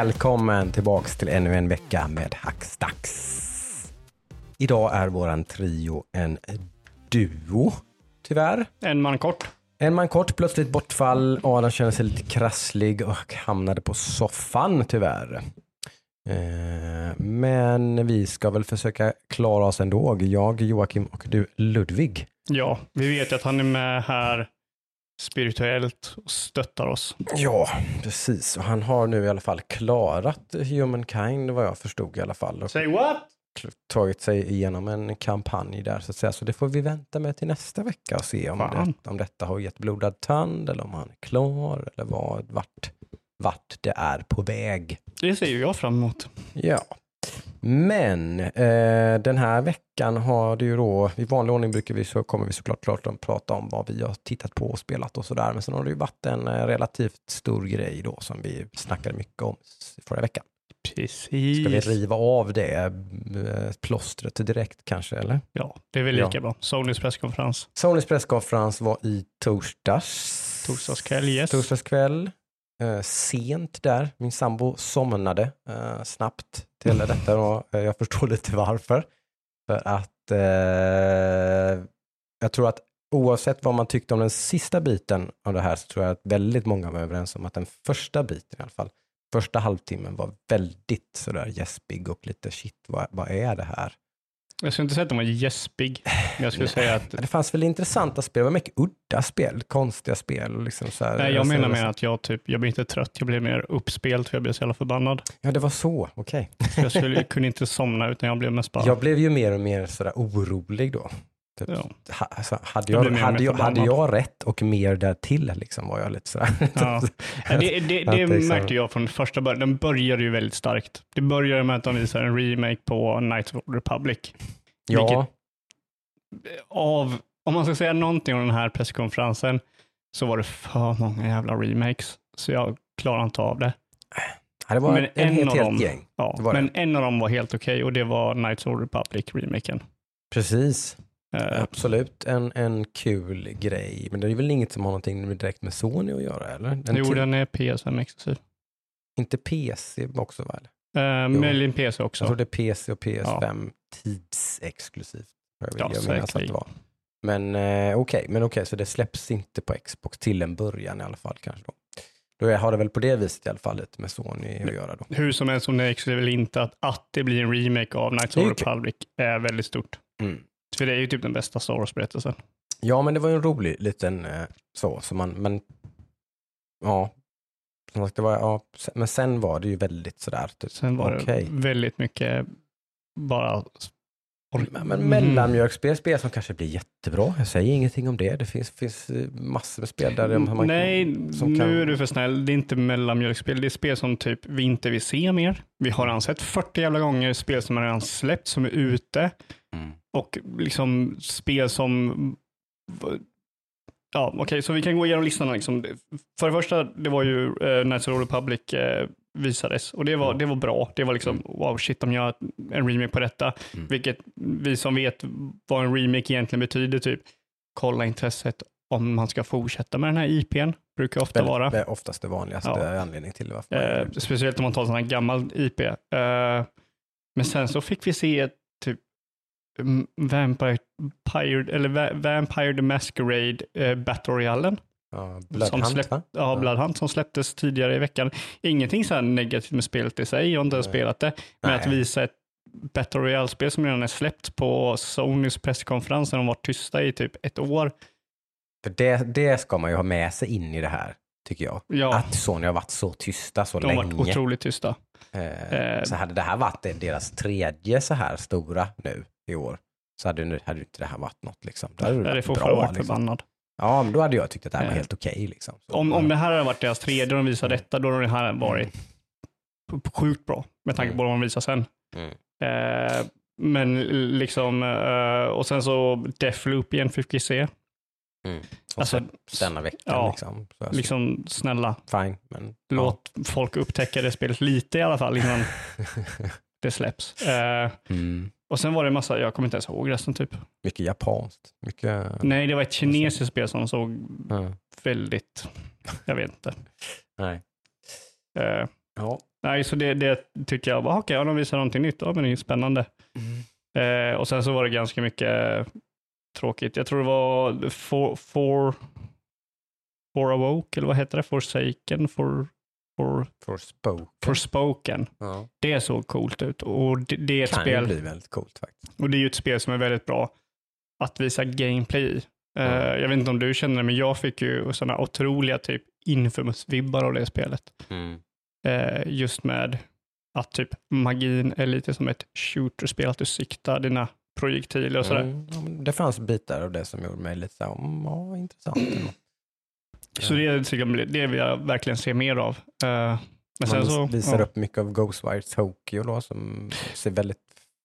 Välkommen tillbaks till ännu en vecka med Hackstacks. Idag är våran trio en duo, tyvärr. En man kort. En man kort, plötsligt bortfall. Adam känner sig lite krasslig och hamnade på soffan tyvärr. Eh, Men vi ska väl försöka klara oss ändå. Jag, Joakim och du Ludvig. Ja, vi vet ju att han är med här spirituellt och stöttar oss. Ja, precis. Och han har nu i alla fall klarat Humankind vad jag förstod i alla fall. Say what? tagit sig igenom en kampanj där så att säga. Så det får vi vänta med till nästa vecka och se om, det, om detta har gett blodad tand eller om han är klar eller vad, vart, vart det är på väg. Det ser ju jag fram emot. Ja. Men eh, den här veckan har det ju då, i vanlig ordning brukar vi så kommer vi såklart klart att prata om vad vi har tittat på och spelat och sådär. Men sen har det ju varit en eh, relativt stor grej då som vi snackade mycket om förra veckan. Precis. Ska vi riva av det eh, plåstret direkt kanske eller? Ja, det är väl Ja. lika bra. Sonys presskonferens. Sonys presskonferens var i torsdags. Torsdagskväll, yes. Torsdagskväll. Eh, sent där. Min sambo somnade eh, snabbt till detta och eh, jag förstår lite varför. För att eh, jag tror att oavsett vad man tyckte om den sista biten av det här så tror jag att väldigt många var överens om att den första biten i alla fall, första halvtimmen var väldigt sådär gäspig och lite shit, vad, vad är det här? Jag skulle inte säga att de var gäspig. Jag skulle säga att Det fanns väl intressanta spel, det var mycket udda spel, konstiga spel. Liksom så här, Nej, jag menar ser- mer att jag typ, jag blir inte trött, jag blir mer uppspelt för jag blir så jävla förbannad. Ja, det var så, okej. Så jag skulle, kunde inte somna utan jag blev mest bara, Jag blev ju mer och mer sådär orolig då. Typ, Ja. ha, alltså, hade, Jag jag, blev hade, jag, hade jag rätt och mer därtill liksom var jag lite sådär. Ja. Det, det, Att det liksom- märkte jag från första början. Den började ju väldigt starkt. Det började med att de visade en remake på Knights of the Republic. Ja, Av, om man ska säga någonting om den här presskonferensen så var det för många jävla remakes. Så jag klarar inte av det. ja, det var Men en, en helt, av helt dem- gäng. Ja, Det var men en av dem var helt okej och det var Knights of Republic-remaken. Precis, Eh, absolut en, en kul grej. Men det är väl inget som har någonting direkt med Sony att göra eller? Den jo, den är PS5-exklusiv. Inte PC också väl? Uh, Jo. Möjligen PC Jag också. tror det är PC och PS5 tidsexklusivt. Jag vill Ja, jag minnas att det var. Men eh, okej, men okej, så det släpps inte på Xbox till en början i alla fall kanske då. Då har det väl på det viset i alla fall lite med Sony att göra då. Hur som helst, om det är eller inte, att, att det blir en remake av Knights of the kul. Republic är väldigt stort. Mm. För det är ju typ den bästa Star Wars-berättelsen. Ja, men det var ju en rolig liten eh, så, så man, men ja, som sagt, det var, ja, men sen var det ju väldigt sådär, typ, Sen var okej. det väldigt mycket bara... Men, men mellanmjölkspel, spel som kanske blir jättebra. Jag säger ingenting om det. Det finns, finns eh, massor med spel där man Nej, som nu kan- är du för snäll. Det är inte mellanmjölkspel. Det är spel som typ vi inte vill se mer. Vi har redan sett 40 jävla gånger spel som har redan släppt, som är ute. Mm. Och liksom spel som... Ja, okej, så vi kan gå igenom listan. Liksom. För det första, det var ju eh, the Republic eh, visades och det var, det var bra. Det var liksom, wow, shit, de gör en remake på detta. Mm. Vilket vi som vet vad en remake egentligen betyder, typ kolla intresset om man ska fortsätta med den här IPn, brukar ofta Väldigt- vara. Det är oftast det vanligaste Ja. anledningen till varför Eh, speciellt om man tar sån här gammal IP. Eh, men sen så fick vi se mm, Vampire, Pyre, eller Va- Vampire the Masquerade eh, Battle Royalen. ja, som släpp- va? Ja, Bloodhunt som släpptes tidigare i veckan. Ingenting så här negativt med spelet i sig, jag har inte ens spelat det. Men Nej. att visa ett Battle Royale-spel som redan är släppt på Sonys presskonferens när de var tysta i typ ett år. För det, det ska man ju ha med sig in i det här, tycker jag. Ja, Att Sony har varit så tysta så de har länge. varit otroligt tysta. Eh, Eh, så hade det här varit deras tredje så här stora nu i år, så hade, nu, hade inte det här varit något. Liksom. Då hade det varit bra. varit Liksom. förbannad. Ja, men då hade jag tyckt att det här var Eh, helt okej. liksom. Så, Om, om ja. det här hade varit deras tredje och de visar detta, då hade det här varit p- sjukt bra med tanke på vad de visar sen. Mm. Eh, men liksom, eh, och sen så Deathloop igen vi se. Mm. Alltså, denna veckan. ja, liksom. Så, Liksom, snälla, Fine, men... låt folk upptäcka det spelet lite i alla fall innan det släpps. Eh, mm. och sen var det en massa, jag kommer inte ens ihåg resten typ. Mycket japanskt. Mycket... Nej, det var ett kinesiskt spel som såg Ja. väldigt, jag vet inte. Nej. Eh, Ja. nej, så det, det tyckte jag, okej, ja, de visar någonting nytt, ja, men det är spännande. Eh, och sen så var det ganska mycket tråkigt. Jag tror det var For, for, for Awoke, eller vad heter det? Forsaken? For, for, Forspoken. Forspoken. Ja. Det såg coolt ut och det, det är ett Kan spel, ju bli väldigt coolt faktiskt. och det är ju ett spel som är väldigt bra att visa gameplay i. Mm. jag vet inte om du känner det, men jag fick ju sådana otroliga typ infamous-vibbar av det spelet. Eh, just med att typ magin är lite som ett shooterspel, att du siktar dina projektiler och sådär. Mm, ja, det fanns bitar av det som gjorde mig lite så här, mm, ja, intressant. Så det, jag, det vill jag verkligen se mer av. Eh, men Man så, visar ja. upp mycket av Ghostwire Tokyo då, som ser väldigt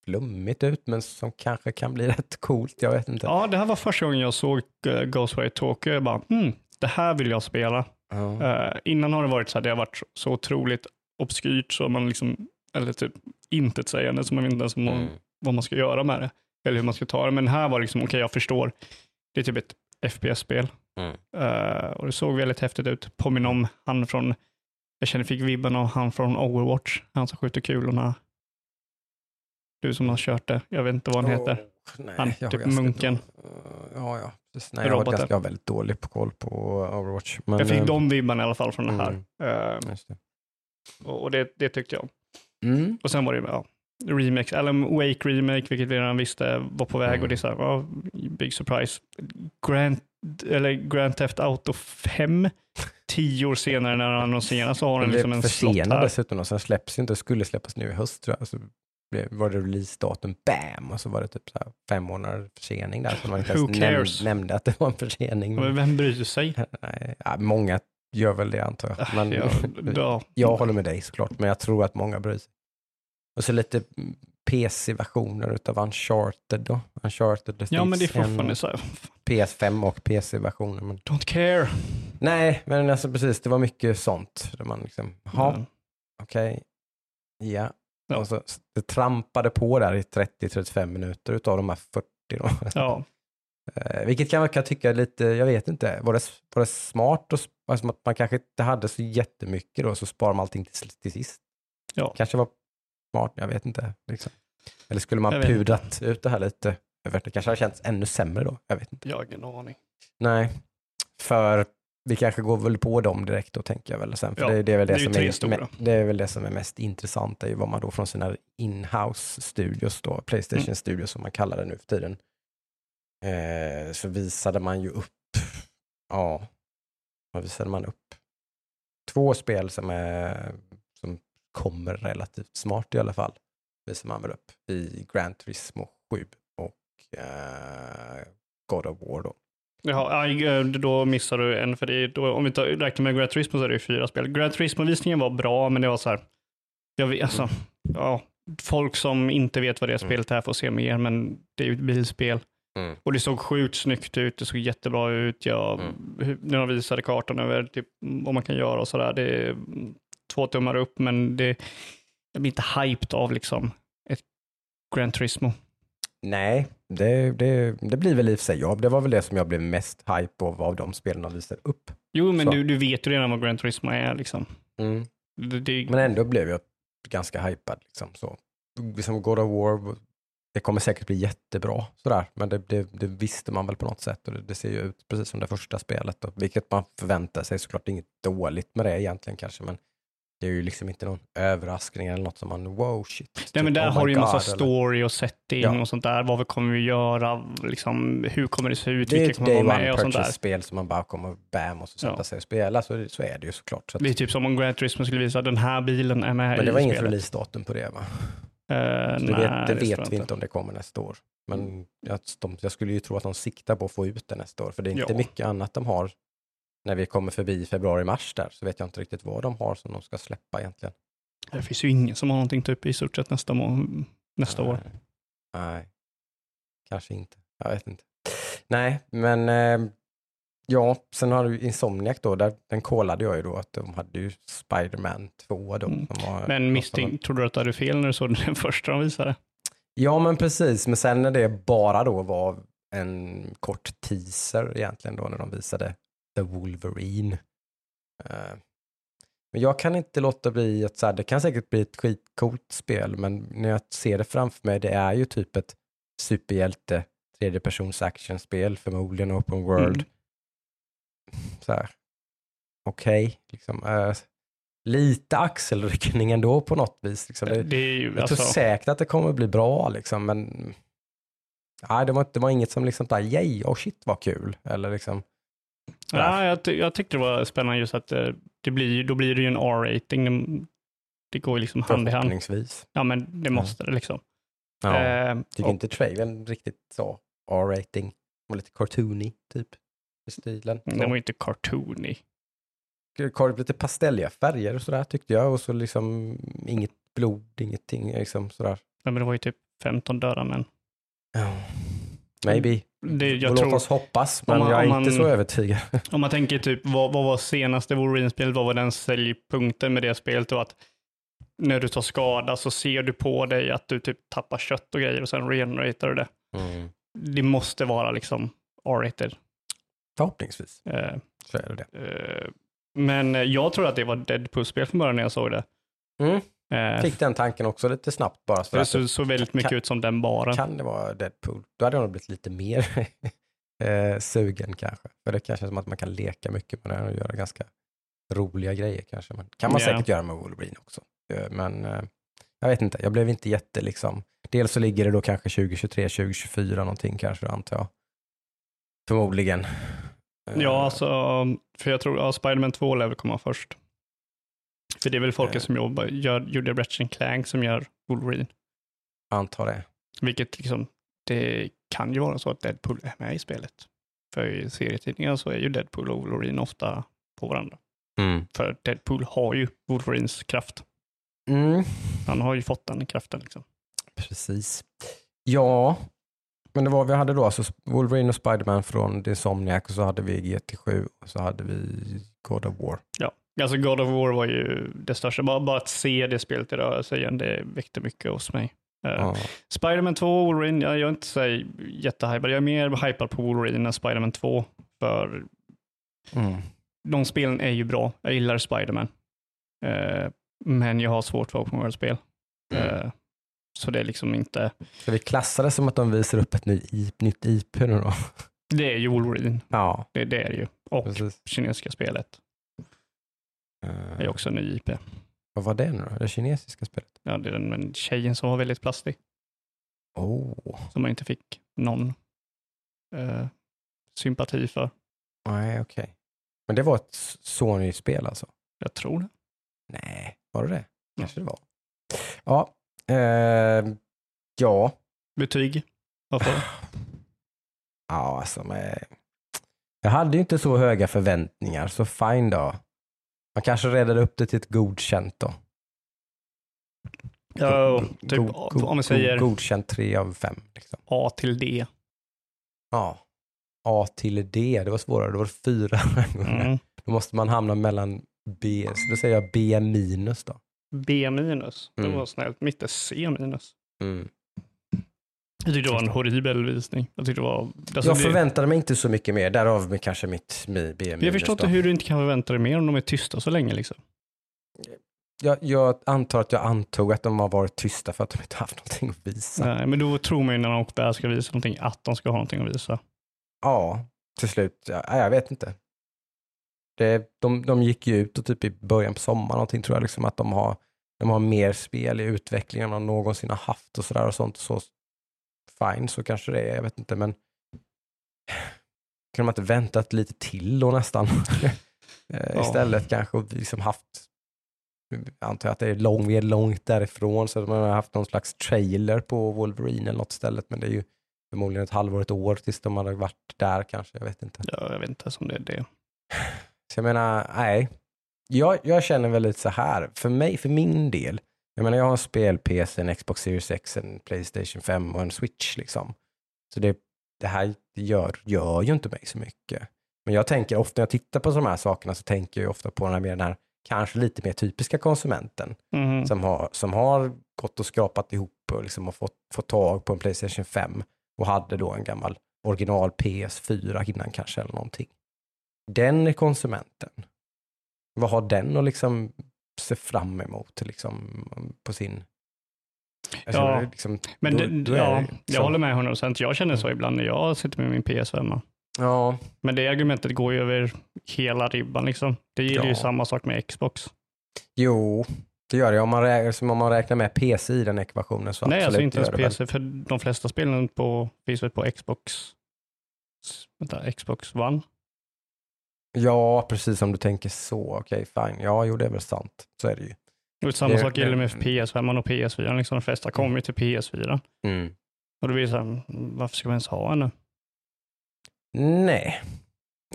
flummigt ut, men som kanske kan bli rätt coolt. Jag vet inte. ja, det här var första gången jag såg uh, Ghostwire Tokyo. Jag bara, mm, det här vill jag spela. Ja. Eh, innan har det varit så här, det har varit så otroligt obskyrt så man liksom, eller typ intetsägande så man vet inte ens man, Mm. vad man ska göra med det. Eller hur man ska ta det. Men här var det liksom, okej jag förstår. Det är typ ett FPS-spel. Mm. Eh, och det såg väldigt häftigt ut. Påminner om han från, jag känner fick vibben av han från Overwatch. Han som skjuter kulorna. Du som har kört det. Jag vet inte vad han heter. Åh, nej, Han, jag typ ganska munken. då- Ja, ja. Precis. Nej, jag, har Roboten. ganska, jag har väldigt dålig på koll på Overwatch. Men, jag fick eh, de vibbarna i alla fall från det här. Mm. Just det. och och det, det tyckte jag. Mm. Och sen var det ja, remake, Alan Wake remake, vilket vi redan visste var på väg Mm. och det är så här, ja, big surprise. Grand, eller Grand Theft Auto 5, tio år senare när han annonserar så har Den den liksom en slott här. dessutom och sen släpps inte, skulle släppas nu i höst tror jag. Så var det releasedatum, bam, och så var det typ så fem månader försening där. Så man inte ens näm- nämnde att det var en försening. Men vem bryr sig? Nej, ja, många gör väl det antar jag. Men, ja, ja. jag håller med dig såklart, men jag tror att många bryr sig. Och så lite PC-versioner utav Uncharted då. Uncharted, det ja, men det är fortfarande så här, PS5 och PC-versioner. Men... don't care. Nej, men alltså precis, det var mycket sånt. Där man liksom, ja, Mm. okej, ja. Ja. Och så, det trampade på där i 30-35 minuter utav de här 40 då. Ja, Eh, vilket kan man kan tycka lite, jag vet inte, var det, var det smart och, alltså att man kanske inte hade så jättemycket då, så sparar man allting till, till sist. Ja. Kanske var smart, jag vet inte. Liksom. Eller skulle man pudrat ut det här lite? Jag vet, det kanske hade känts ännu sämre då, jag vet inte. jag har ingen aning. Nej, för vi kanske går väl på dem direkt då tänker jag väl sen. För Ja, det, det, är väl det, det är ju som är, stora. det är väl det som är mest intressant, är ju vad man då från sina in-house studios då, Playstation Mm. studios som man kallar det nu för tiden, eh, så visade man ju upp, ja, vad visade man upp? Två spel som, är, kommer relativt smart i alla fall, visar man väl upp i Gran Turismo 7 och eh, God of War då. Jaha, ja, då missar du en, för det är då, om vi tar, räknar med Gran Turismo så är det ju fyra spel. Gran Turismo-visningen var bra, men det var så här, jag vet, alltså, ja, folk som inte vet vad det Mm. spelet är får se mer, men det är ju ett bilspel. Mm. Och det såg sjukt snyggt ut, det såg jättebra ut. Jag, Mm. när de visade kartan över typ, vad man kan göra och sådär, det är två tummar upp, men det, jag blir inte hyped av liksom ett Gran Turismo. Nej, det, det, det blir väl i och för sig jag. Det var väl det som jag blev mest hype av, av de spelen de visade upp. Jo, men Så. du, du vet ju redan vad Gran Turismo är liksom. Det, det, Men ändå blev jag ganska hypad. Liksom, så. Som God of War, det kommer säkert bli jättebra, sådär. men det, det, visste man väl på något sätt och det, det ser ju ut precis som det första spelet, då, vilket man förväntar sig. Såklart inget dåligt med det egentligen kanske, men det är ju liksom inte någon överraskning eller något som man, wow shit. Nej, men typ, där oh har du ju massa God, eller- story och setting Ja. och sånt där. Vad kommer vi göra? Liksom, hur kommer det se ut? Det är Vilka ett day one purchase-spel som man bara kommer bam och så sätta Ja. sig och spela, så, så är det ju såklart. Så att, Det är typ som om Gran Turismo skulle visa den här bilen är med men det i var inget spelet. releasedatum på det va? Så nej, det vet, det vet vi inte om det kommer nästa år. Men Mm. jag, de, jag skulle ju tro att de siktar på att få ut det nästa år, för det är inte Ja. mycket annat de har. När vi kommer förbi februari-mars där, så vet jag inte riktigt vad de har som de ska släppa egentligen. Det finns ju ingen som har någonting typ i stort sett nästa, må- nästa år. Nej. Nej, kanske inte. Jag vet inte. Nej, men eh, ja, sen har du Insomniac då, där, den kollade jag ju då att de hade ju Spider-Man 2 då. Mm. Var, Men misstänk, tror du att du hade fel när du såg den första de visade? Ja, men precis. Men sen när det bara då var en kort teaser egentligen då när de visade The Wolverine. Eh, Men jag kan inte låta bli att så här, det kan säkert bli ett skitcoolt spel, men när jag ser det framför mig, det är ju typ ett superhjälte tredjepersons actionspel, förmodligen open world. Mm. Så här, okej, liksom. eh, lite axelryckning ändå på något vis. Liksom. Det, Det är ju, jag alltså, tror säkert att det kommer bli bra, liksom, men nej, det, var, det var inget som liksom, där, yay, oh shit vad kul. Eller liksom. Ja, jag, ty- jag tyckte det var spännande just att eh, det blir, då blir det ju en R-rating. Det, det går ju liksom hand i hand. Förhoppningsvis. Ja, men det måste det liksom. Ja. Eh, Tycker och- inte trailern riktigt så R-rating. Och lite cartoony typ i stilen. Den var ju inte cartoony. Lite pastelliga färger och sådär tyckte jag och så liksom inget blod, ingenting liksom sådär. Nej, men det var ju typ 15 döda män. Ja. Maybe. Det, jag Låt tror, oss hoppas, men man- jag är om inte man- så övertygad. om man tänker typ, vad, vad var senaste Wolverine-spelet? Vad var den säljpunkten med det spelet? Och att när du tar skada så ser du på dig att du typ tappar kött och grejer och sen regeneratar du det. Mm. Det måste vara liksom R-rated. Förhoppningsvis Eh, så är det det. eh, men jag tror att det var Deadpool-spel från början när jag såg det. Mm. Eh, Fick den tanken också lite snabbt bara. Så för det såg så väldigt mycket kan- ut som den bara. Kan det vara Deadpool? Då hade jag nog blivit lite mer eh, sugen kanske. För det kanske är som att man kan leka mycket med den och göra ganska roliga grejer kanske. Men kan man Ja. säkert göra med Wolverine också. Eh, Men eh, jag vet inte, jag blev inte jätte liksom. Dels så ligger det då kanske 2023, 2024 någonting kanske antar jag. Förmodligen. Eh, Ja, alltså, för jag tror att Spiderman 2 lär väl komma först. För det är väl folket Eh. som jobbar, gör, gjorde Ratchet Clank som gör Wolverine. Antar det. Vilket liksom, det kan ju vara så att Deadpool är med i spelet. För i serietidningar så är ju Deadpool och Wolverine ofta på varandra. Mm. För Deadpool har ju Wolverines kraft. Mm. Han har ju fått den kraften liksom. Precis. Ja, men det var vi hade då alltså Wolverine och Spiderman från Insomniac och så hade vi GT7 och så hade vi God of War. Alltså God of War var ju det största. Bara, bara att se det spelet i rörelse igen, det väckte mycket hos mig. Eh, Ja. Spiderman 2, Wolverine, jag, är inte så jättehypad. Jag är mer hypad på Wolverine än Spiderman 2. För Mm. de spelen är ju bra. Jag gillar Spiderman. Eh, men jag har svårt för open world-spel. Mm. Eh, så det är liksom inte... Ska vi klassa det som att de visar upp ett nytt IP nu då? Det är ju Wolverine. Ja, Det, det är det ju. Och precis. kinesiska spelet Eh, är också en ny IP. Vad var det nu då? Det kinesiska spelet? Ja, det är den men tjejen som var väldigt plastig. Oh, Som man inte fick någon eh, sympati för. nej okej. Men det var ett Sony-spel alltså? Jag tror det. Nej, var det det? Kanske det var. Ja, eh, ja. Betyg? Får du? Ja, alltså med... Jag hade ju inte så höga förväntningar, så fine då. Man kanske räddade upp det till ett godkänt då. Ja, typ, go- go- om vi säger go- Godkänt 3 av 5. Liksom. A till D. Ja. A till D, det var svårare. Det var fyra. Mm. Då måste man hamna mellan B, så då säger jag B minus då. B minus. Det Mm. var snällt. Mitt är C minus. Mm. Jag tyckte det var en horribel visning. Jag tyckte det var... Alltså jag det, förväntade mig inte så mycket mer, därav kanske mitt mi- B minus. jag förstår inte hur du inte kan förvänta dig mer om de är tysta så länge. Liksom. Jag, jag antar att jag antog att de har varit tysta för att de inte haft någonting att visa. Nej, men då tror man ju när de väl ska visa någonting att de ska ha någonting att visa. Ja, till slut. Ja, jag vet inte. Det, de, de gick ju ut och typ i början på sommaren någonting tror jag, liksom att de har, de har mer spel i utvecklingen än de någonsin har haft och sådär och sånt. Så fine, så kanske det är, jag vet inte, men kunde man inte väntat lite till då nästan? Eh, Ja. Istället kanske och liksom haft, jag antar att det är lång, vi är långt därifrån, så man har haft någon slags trailer på Wolverine eller något stället, men det är ju förmodligen ett halvår, ett år tills de hade varit där kanske, jag vet inte. Ja, jag vet inte om det är det. Så jag menar, nej. Jag, jag känner väl lite så här, för mig, för min del, jag menar jag har en spel-PC, en Xbox Series X, en Playstation 5 och en Switch liksom. Så det, det här gör, gör ju inte mig så mycket. Men jag tänker ofta när jag tittar på de här sakerna så tänker jag ofta på den här, mer, den här kanske lite mer typiska konsumenten Mhm. som, har, som har gått och skrapat ihop och liksom har fått, fått tag på en Playstation 5 och hade då en gammal original PS4 innan kanske eller någonting. Den konsumenten vad har den att liksom se fram emot liksom, på sin... Jag Ja, liksom, Men det, då ja, jag håller med 100%. Jag känner så ibland när jag sitter med min PS5. Ja, Men det argumentet går ju över hela ribban. Liksom. Det gäller ju Ja. samma sak med Xbox. jo, det gör det. Om man, räknar, om man räknar med PC i den ekvationen så Nej, alltså absolut, inte det ens det väl. PC, för de flesta spelen på, finns väl på Xbox, vänta, Xbox One. Ja, precis som du tänker så. Okej, fine. Ja, jo, det är väl sant. Så är det ju. Och samma Det- sak gäller med det- PS5 och PS4. Liksom, de flesta kommer ju till PS4. Mm. Och då blir det så här, varför ska man ens ha en nu? Nej,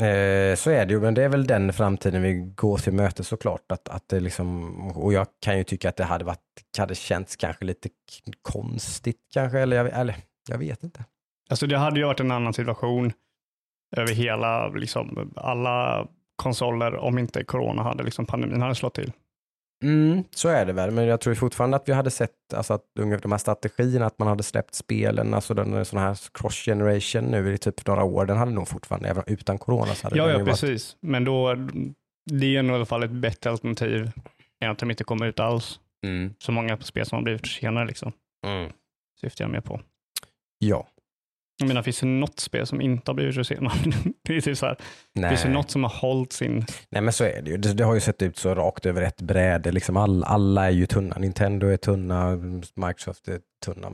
eh, så är det ju. Men det är väl den framtiden vi går till möte såklart. Att, att det liksom, och jag kan ju tycka att det hade, varit, hade känts kanske lite konstigt kanske. Eller jag, eller jag vet inte. Alltså det hade ju varit en annan situation över hela, liksom, alla konsoler om inte corona hade, liksom pandemin hade slått till. Mm, så är det väl, men jag tror fortfarande att vi hade sett alltså att ungefär de här strategierna, att man hade släppt spelen, alltså den sån här cross generation nu i typ några år, den hade nog fortfarande, även utan corona så hade Ja, den ja, ju varit- precis. Men då, det är nog i alla fall ett bättre alternativ än att de inte kommer ut alls. Mm. Så många spel som har blivit försenade liksom, Mm. syftar jag med på. Ja. Jag menar, finns det något spel som inte har blivit försenat? det är typ så här, Nej. finns det något som har hållit sin... Nej men så är det ju. Det, det har ju sett ut så rakt över ett bräde. Liksom all, alla är ju tunna. Nintendo är tunna, Microsoft är tunna,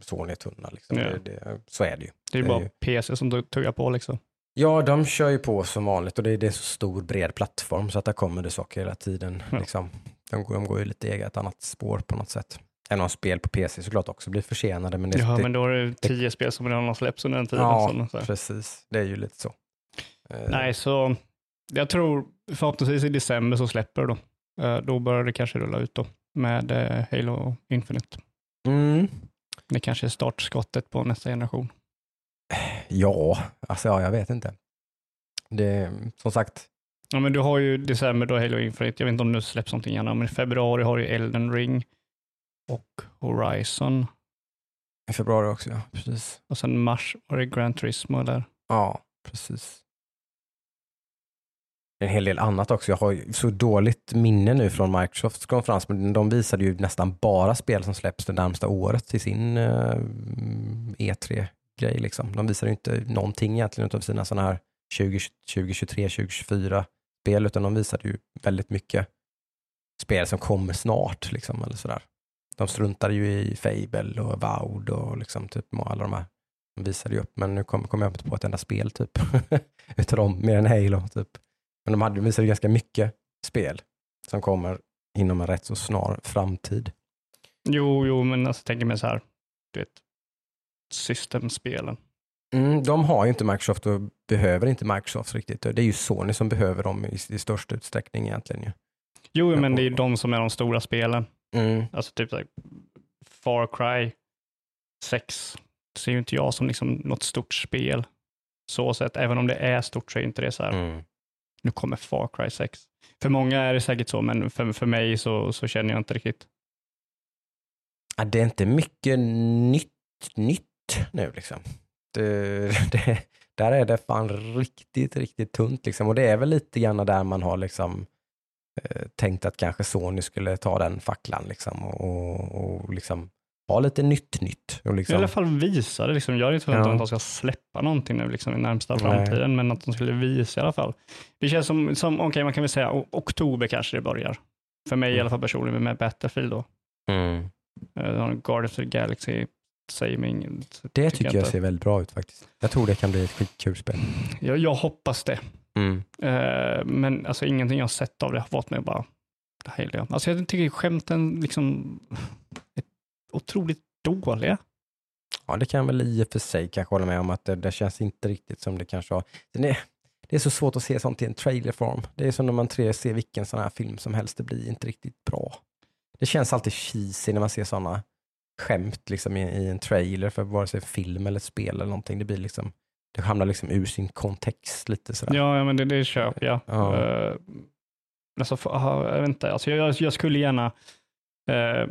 Sony är tunna. Liksom. Ja. Det, det, så är det ju. Det är är bara ju- PC som tuggar på liksom. Ja, de kör ju på som vanligt och det, det är så stor bred plattform så att där kommer det saker hela tiden. Ja. Liksom. De, går- de går ju lite eget annat spår på något sätt. Även om spel på PC såklart också blir försenade. Men det, Ja, det, men då är det tio spel som redan har släppts under den tiden. ja, så- så precis. Det är ju lite så. Eh, Nej, så jag tror förhoppningsvis i december så släpper det då. Eh, Då börjar det kanske rulla ut då med eh, Halo Infinite. Mm. Det kanske är startskottet på nästa generation. Ja, alltså ja, jag vet inte. Det, som sagt, Ja, men du har ju december då Halo Infinite. Jag vet inte om det släpps någonting innan, men i februari har du Elden Ring och Horizon. i februari också, ja. Precis. Och sen mars var det Gran Turismo där. Ja, precis. En hel del annat också. Jag har så dåligt minne nu från Microsofts konferens, men de visade ju nästan bara spel som släpps det närmsta året till sin eh, E3-grej. Liksom. De visade ju inte någonting egentligen av sina sådana här 20, 2023, 2024 spel, utan de visade ju väldigt mycket spel som kommer snart. Liksom, eller sådär. De struntade ju i Fable och Vaud och liksom, typ, alla de här de visade ju upp, men nu kommer kom jag inte på ett enda spel typ. Utav dem, mer än Halo typ. Men de hade, visade ganska mycket spel som kommer inom en rätt så snar framtid. Jo, jo, men alltså, jag tänker mig så här, du vet, systemspelen. Mm, de har ju inte Microsoft och behöver inte Microsoft riktigt. Det är ju Sony som behöver dem i, i största utsträckning egentligen. Ju. Jo, men det är och- de som är de stora spelen. Mm. Alltså typ här, Far Cry 6 ser ju inte jag som liksom något stort spel. Så sett, även om det är stort så är inte det så här, Mm. nu kommer Far Cry 6. För många är det säkert så, men för, för mig så, så känner jag inte riktigt. Ja, det är inte mycket nytt, nytt nu liksom. Det, det, där är det fan riktigt, riktigt tunt liksom. Och det är väl lite grann där man har liksom tänkt att kanske Sony skulle ta den facklan liksom och, och liksom ha lite nytt nytt. Och I liksom, alla fall visa det. Liksom. Jag är inte Ja. att de ska släppa någonting nu liksom, i närmsta Nej. framtiden, men att de skulle visa i alla fall. Det känns som, som okej, man kan väl säga oktober kanske det börjar. För mig i Mm. alla fall personligen med Battlefield då. mm. Uh, Guardians of the Galaxy inget. Det tycker jag inte. ser väldigt bra ut faktiskt. Jag tror det kan bli ett skitkul spel. Jag, jag hoppas det. Mm. Eh, men alltså ingenting jag har sett av det har fått mig att bara, det här gillar jag. Alltså jag tycker skämten liksom är otroligt dåliga. Ja, det kan jag väl i och för sig kanske hålla med om att det, det känns inte riktigt som det kanske har. Det är, det är så svårt att se sånt i en trailerform. Det är som när man tre ser vilken sån här film som helst, det blir inte riktigt bra. Det känns alltid cheesy när man ser sådana skämt liksom i, i en trailer för vare sig film eller spel eller någonting. Det blir liksom, det hamnar liksom ur sin kontext lite sådär. Ja, ja men det, det köper jag. Ja. Eh, alltså, för, jag vet inte, alltså jag, jag skulle gärna, eh,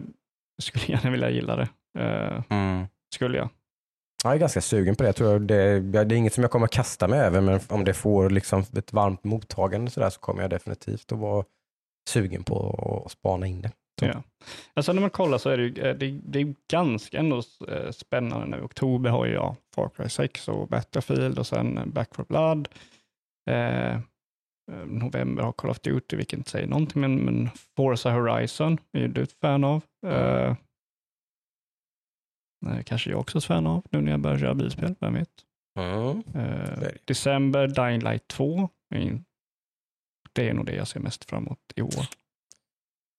skulle gärna vilja gilla det. Eh, Mm. skulle jag. Jag är ganska sugen på det. Jag tror det, det är inget som jag kommer kasta mig över, men om det får liksom ett varmt mottagande så, där, så kommer jag definitivt att vara sugen på att spana in det. Så. Ja. Alltså när man kollar så är det, ju- eh, det, det är ganska ändå eh, spännande nu. Oktober har jag Far Cry 6 och Battlefield och sen Back 4 Blood. Eh, eh, november har Call of Duty, vilket inte säger någonting, men, men Forza Horizon är ju du ett fan av. Eh, kanske jag också är ett fan av nu när jag börjar köra bilspel, vem vet. Mm. Eh, december, Dying Light 2. är- Det är nog det jag ser mest fram emot i år.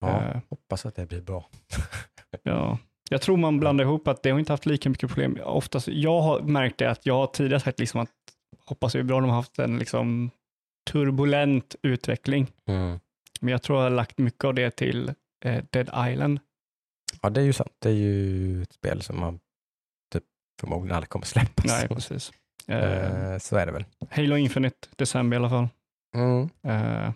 Ja, Eh, hoppas att det blir bra. Ja, jag tror man blandar ihop att det har inte haft lika mycket problem. Oftast, jag har märkt det att jag har tidigare sagt liksom att hoppas det är bra, de har haft en liksom turbulent utveckling. Mm. Men jag tror jag har lagt mycket av det till eh, Dead Island. Ja, det är ju sant. Det är ju ett spel som man typ förmodligen aldrig kommer släppas. Nej, precis. Eh, Eh, så är det väl. Halo Infinite, december i alla fall. Mm. Eh,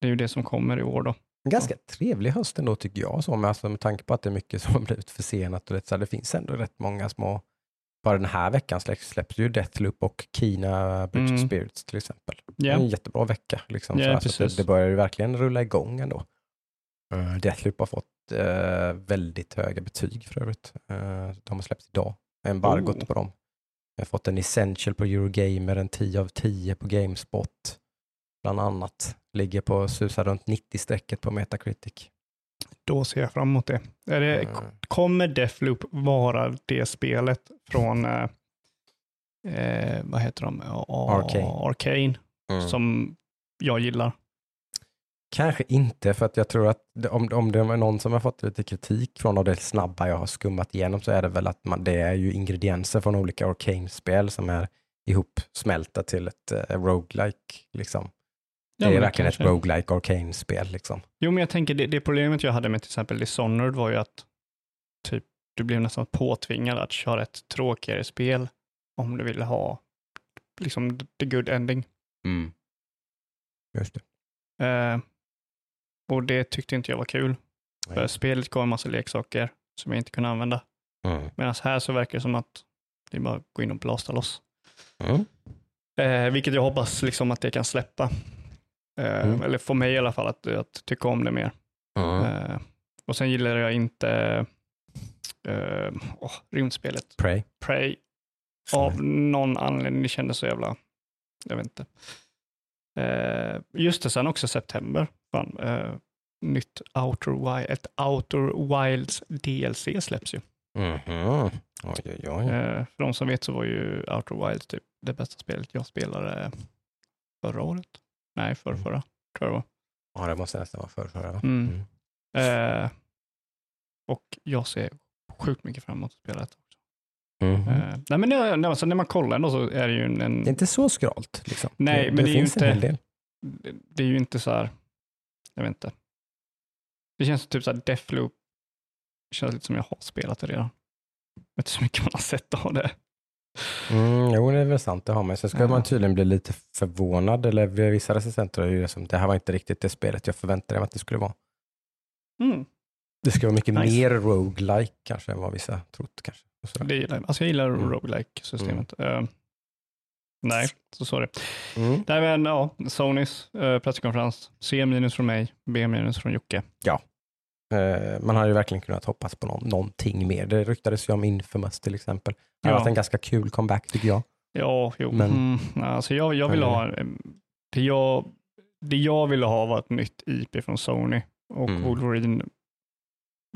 det är ju det som kommer i år då. En ganska trevlig höst ändå tycker jag, så, med, alltså, med tanke på att det är mycket som har blivit försenat. Och det, så här, det finns ändå rätt många små, bara den här veckan släpps, släpps ju Deathloop och Kina Bridge Mm. Spirits till exempel. Ja, En jättebra vecka. Liksom, Ja, så så det, det börjar ju verkligen rulla igång ändå. Uh, Deathloop har fått eh, väldigt höga betyg för övrigt. Eh, de har släppts idag. Embargot Oh. på dem. Jag har fått en Essential på Eurogamer, en 10 av 10 på Gamespot. Bland annat. Ligger på susar runt 90-strecket på Metacritic. då ser jag fram emot det. Är det Mm. Kommer Deathloop vara det spelet från, eh, eh, vad heter de? Arcane. Arcane, Mm. som jag gillar. Kanske inte, för att jag tror att om, om det är någon som har fått lite kritik från av det snabba jag har skummat igenom så är det väl att man, det är ju ingredienser från olika Arcane-spel som är ihopsmälta till ett uh, roguelike. Liksom. Det Ja, är verkligen kanske. ett roguelike Arcane-spel. Liksom. Jo, men jag tänker det, det problemet jag hade med till exempel Dishonored var ju att typ, du blev nästan påtvingad att köra ett tråkigare spel om du ville ha liksom the good ending. Just det. Eh, och det tyckte inte jag var kul. För Nej. spelet gav en massa leksaker som jag inte kunde använda. Mm. Medan här så verkar det som att det är bara att gå in och blasta loss. Mm. Eh, vilket jag hoppas liksom att det kan släppa. Eh, Mm. Eller få mig i alla fall att, att tycka om det mer. Mm. Och sen gillar jag inte eh, åh, rymdspelet Prey. Prey. Av någon anledning. Det kändes så jävla, jag vet inte. Eh, just det, sen också september. Fan, eh, nytt Outer Wild, ett Outer Wilds DLC släpps ju. Mhm. Oj, oj, oj. Eh, för de som vet så var ju Outer Wilds typ det bästa spelet jag spelade förra året. Nej, förra, förra tror jag det var. Ja, det måste nästan vara förr, förra. va? Mm. Eh, och jag ser sjukt mycket fram emot att spela det. också. Mhm. Eh, nej, men när, när, alltså, när man kollar ändå så är det ju en, en Det är inte så skralt. Liksom. Nej, det, men det är ju inte- en hel del. det, det är ju inte så här, jag vet inte. Det känns typ så här Deathloop, det känns lite som jag har spelat det redan. Jag vet inte så mycket man har sett av det. Mm, jo, det är väl sant, det har man. Sen ska Ja. man tydligen bli lite förvånad, eller vissa recensenter är ju det som, det här var inte riktigt det spelet jag förväntade mig att det skulle vara. Mm. Det ska vara mycket Nice. mer roguelike kanske än vad vissa trott kanske. Det gillar. Alltså jag gillar Mm. roguelike-systemet. Eh, nej, så sorry. Mm. Nej, men ja, Sonys uh, presskonferens. C minus från mig, B minus från Jocke. Eh, man hade ju verkligen kunnat hoppas på någon, någonting mer. Det ryktades ju om Infamous till exempel. Det har Ja. varit en ganska kul comeback tycker jag. Ja, jo. Men- Mm, alltså jag, jag ville ha, eh, det jag, det jag ville ha var ett nytt IP från Sony och Mm. Wolverine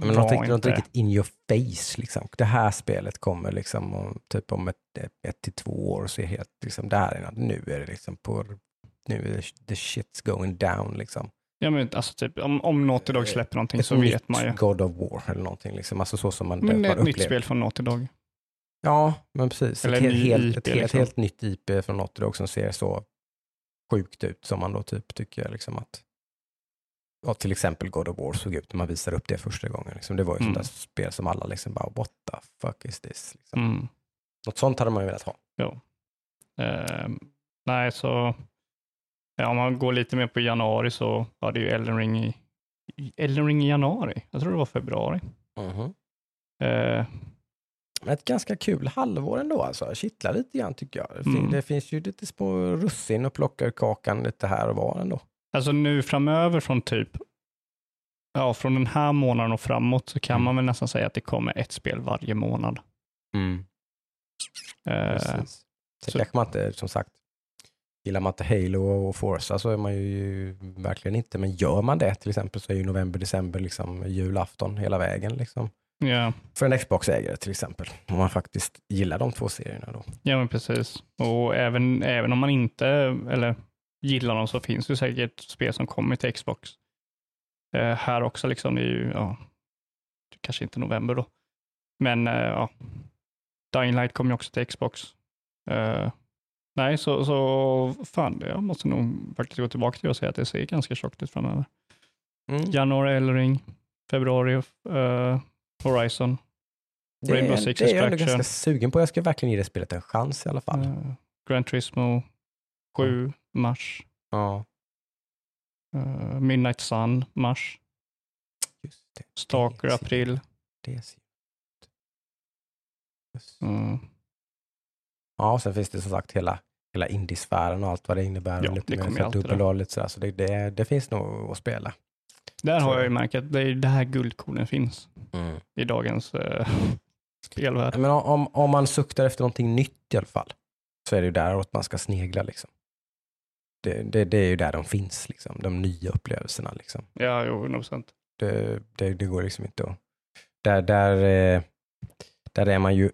Men något, riktigt- något inte, riktigt in your face. Liksom. Det här spelet kommer liksom om, typ om ett, ett, till två år och ser helt, liksom, det här är, nu är det liksom på, nu är det, the shit's going down liksom. Ja, men alltså typ, om, om Naughty Dog släpper någonting Ett så vet man ju. God of War eller någonting liksom. Alltså så som man, Men man ett nytt spel från Naughty Dog. Ja, men precis. Eller ett, helt, helt, ett, helt, liksom. helt nytt IP från Naughty Dog som ser så sjukt ut som man då typ tycker liksom att ja, till exempel God of War såg ut när man visade upp det första gången. Liksom. Det var ju Mm. sånt där spel som alla liksom bara what the fuck is this? Liksom. Mm. Något sånt hade man ju velat ha. Ehm, nej, så ja, om man går lite mer på januari så var det ju Elden Ring i, Elden Ring i januari. Jag tror det var februari. Mhm. Eh, ett ganska kul halvår ändå alltså. Kittlar lite grann tycker jag. Mm. det finns ju lite små russin och plocka ur kakan lite här och var ändå. Alltså nu framöver från typ, ja från den här månaden och framåt så kan Mm. man väl nästan säga att det kommer ett spel varje månad. Eh, Precis. Sen så- kanske man inte, som sagt, gillar man inte Halo och Forza så är man ju verkligen inte, men gör man det till exempel så är ju november, december liksom julafton hela vägen. Liksom. ja, För en Xbox-ägare till exempel, om man faktiskt gillar de två serierna då. ja, men precis. Och även, även om man inte eller gillar dem så finns det säkert spel som kommer till Xbox. Eh, här också liksom, det är ju, ja, kanske inte november då. Men eh, ja, Dying Light kommer ju också till Xbox. Eh, nej, så, så fan, jag måste nog faktiskt gå tillbaka till och säga att det ser ganska tjockt ut framöver. Mm. Januari Eldring, februari eh, Horizon, Det, Rainbow är, Six det är jag ändå ganska sugen på. Jag ska verkligen ge det spelet en chans i alla fall. eh, Gran Turismo 7 mars, Ja, eh, Midnight Sun mars, just det. Stalker Det- april. det ser Just. Mm. Ja, och sen finns det som sagt hela, hela indiesfären och allt vad det innebär. Ja, och lite det mer kommer alltid dubbel och lite sådär. Så det, det, det finns nog att spela. Där Så- har jag ju märkt att det är där guldkornen finns i dagens eh, spelvärld. Men om, om man suktar efter någonting nytt i alla fall, så är det ju däråt man ska snegla. Liksom. Det, det, det är ju där de finns, liksom. de nya upplevelserna. Liksom. Ja, jo, 100 procent. Det, det, det går liksom inte att... Där, där, eh, där är man ju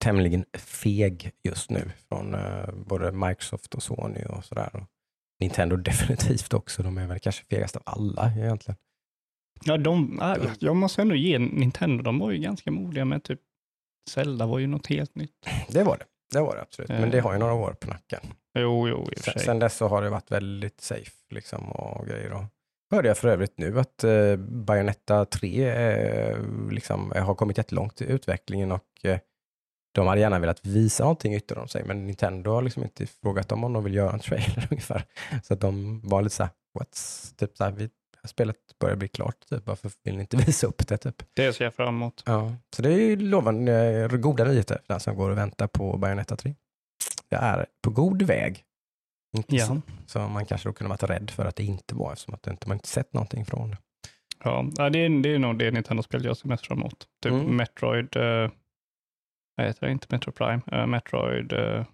tämligen feg just nu från eh, både Microsoft och Sony och sådär. Och Nintendo definitivt också. De är väl kanske fegast av alla egentligen. Ja, de, jag måste ändå ge Nintendo, de var ju ganska modiga med typ Zelda var ju något helt nytt. Det var det. Det var det absolut. Men det Eh. har ju några år på nacken. Jo, jo, i och för Sen, sig. sen dess så har det varit väldigt safe liksom och grejer. Och hörde jag för övrigt nu att eh, Bayonetta 3 eh, liksom, har kommit jättelångt i utvecklingen och eh, de hade gärna velat visa någonting ytterligare om sig, men Nintendo har liksom inte frågat dem om de vill göra en trailer ungefär. Så att de var lite så här, what's, typ så här, vi, spelet börjar bli klart, typ, varför vill ni inte visa upp det? Typ. Det ser jag fram emot. Ja. Så det är ju lovande, eh, goda nyheter för den som går och väntar på Bayonetta 3. Jag är på god väg. Inte Ja. så, så man kanske då kunde varit rädd för att det inte var eftersom att det inte, man inte sett någonting från det. Ja, ja, det, är, det är nog det Nintendo-spel jag ser mest fram emot. Typ Mm. Metroid, uh, vad heter det, inte Metro Prime, eh, Metroid, eh,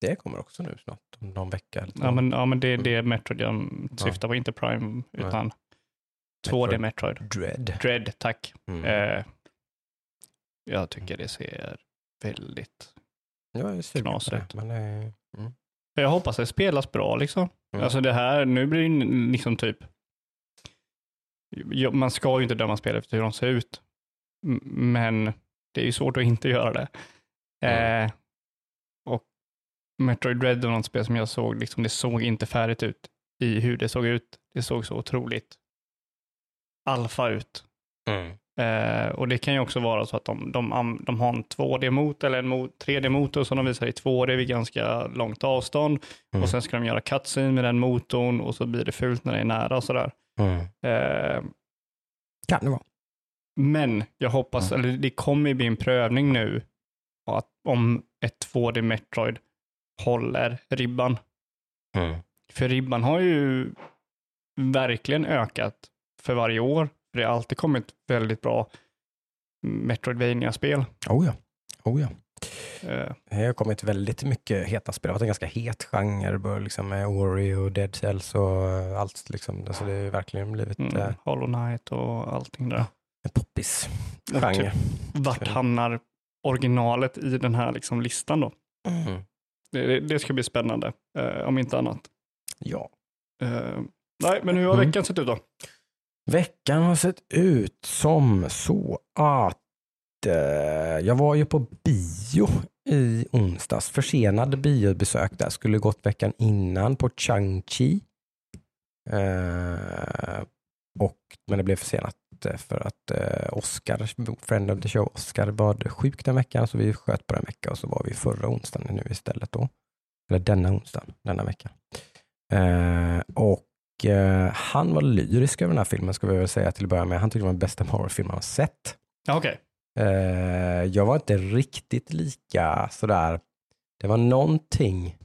Det kommer också nu snart, om någon vecka. Eller ja, men, ja men det är Mm. det Metroid jag syftar på, inte Prime, Nej. utan 2D Metroid. Dread. Dread, tack. Mm. Eh, jag tycker det ser väldigt... jag är knasigt. Men, det- mm. Jag hoppas det spelas bra liksom. Mm. Alltså det här, nu blir det liksom typ... Man ska ju inte döma spel efter hur de ser ut. Men det är ju svårt att inte göra det. Mm. Eh, och Metroid Dread var något spel som jag såg, liksom, det såg inte färdigt ut i hur det såg ut. Det såg så otroligt alfa ut. Mm. Eh, och det kan ju också vara så att de, de, de har en 2D-motor eller en mo- 3D-motor som de visar i 2D vid ganska långt avstånd. Mm. Och sen ska de göra cutscene med den motorn och så blir det fult när det är nära och sådär. Mm. Eh, Kan det vara. Men jag hoppas, Mm. eller det kommer bli en prövning nu att om ett 2D Metroid håller ribban. Mm. För ribban har ju verkligen ökat för varje år. Det har alltid kommit väldigt bra Metroidvania-spel. Oh ja. Oh ja. Eh, Det har kommit väldigt mycket heta spel. Det har varit en ganska het genre liksom med Ori och Dead Cells och allt. Liksom. Alltså det har verkligen blivit mm, eh, Hollow Knight och allting där. En poppis genre. Vart hamnar originalet i den här liksom listan då? Mm. Det, det, ska bli spännande, eh, om inte annat. Ja. Eh, nej, men hur har Mm. veckan sett ut då? Veckan har sett ut som så att eh, jag var ju på bio i onsdags. Försenad biobesök där. Skulle gått veckan innan på Chang-Chi. Eh, och, men det blev försenat eh, för att eh, Oscar, friend of the show, Oscar var sjuk den veckan så vi sköt på den veckan och så var vi förra onsdagen nu istället då. Eller denna onsdagen, denna veckan. Eh, och eh, han var lyrisk över den här filmen ska vi väl säga till att börja med. Han tyckte det var den bästa Marvel-film han har sett. Ja, okej. Eh, jag var inte riktigt lika sådär, det var någonting,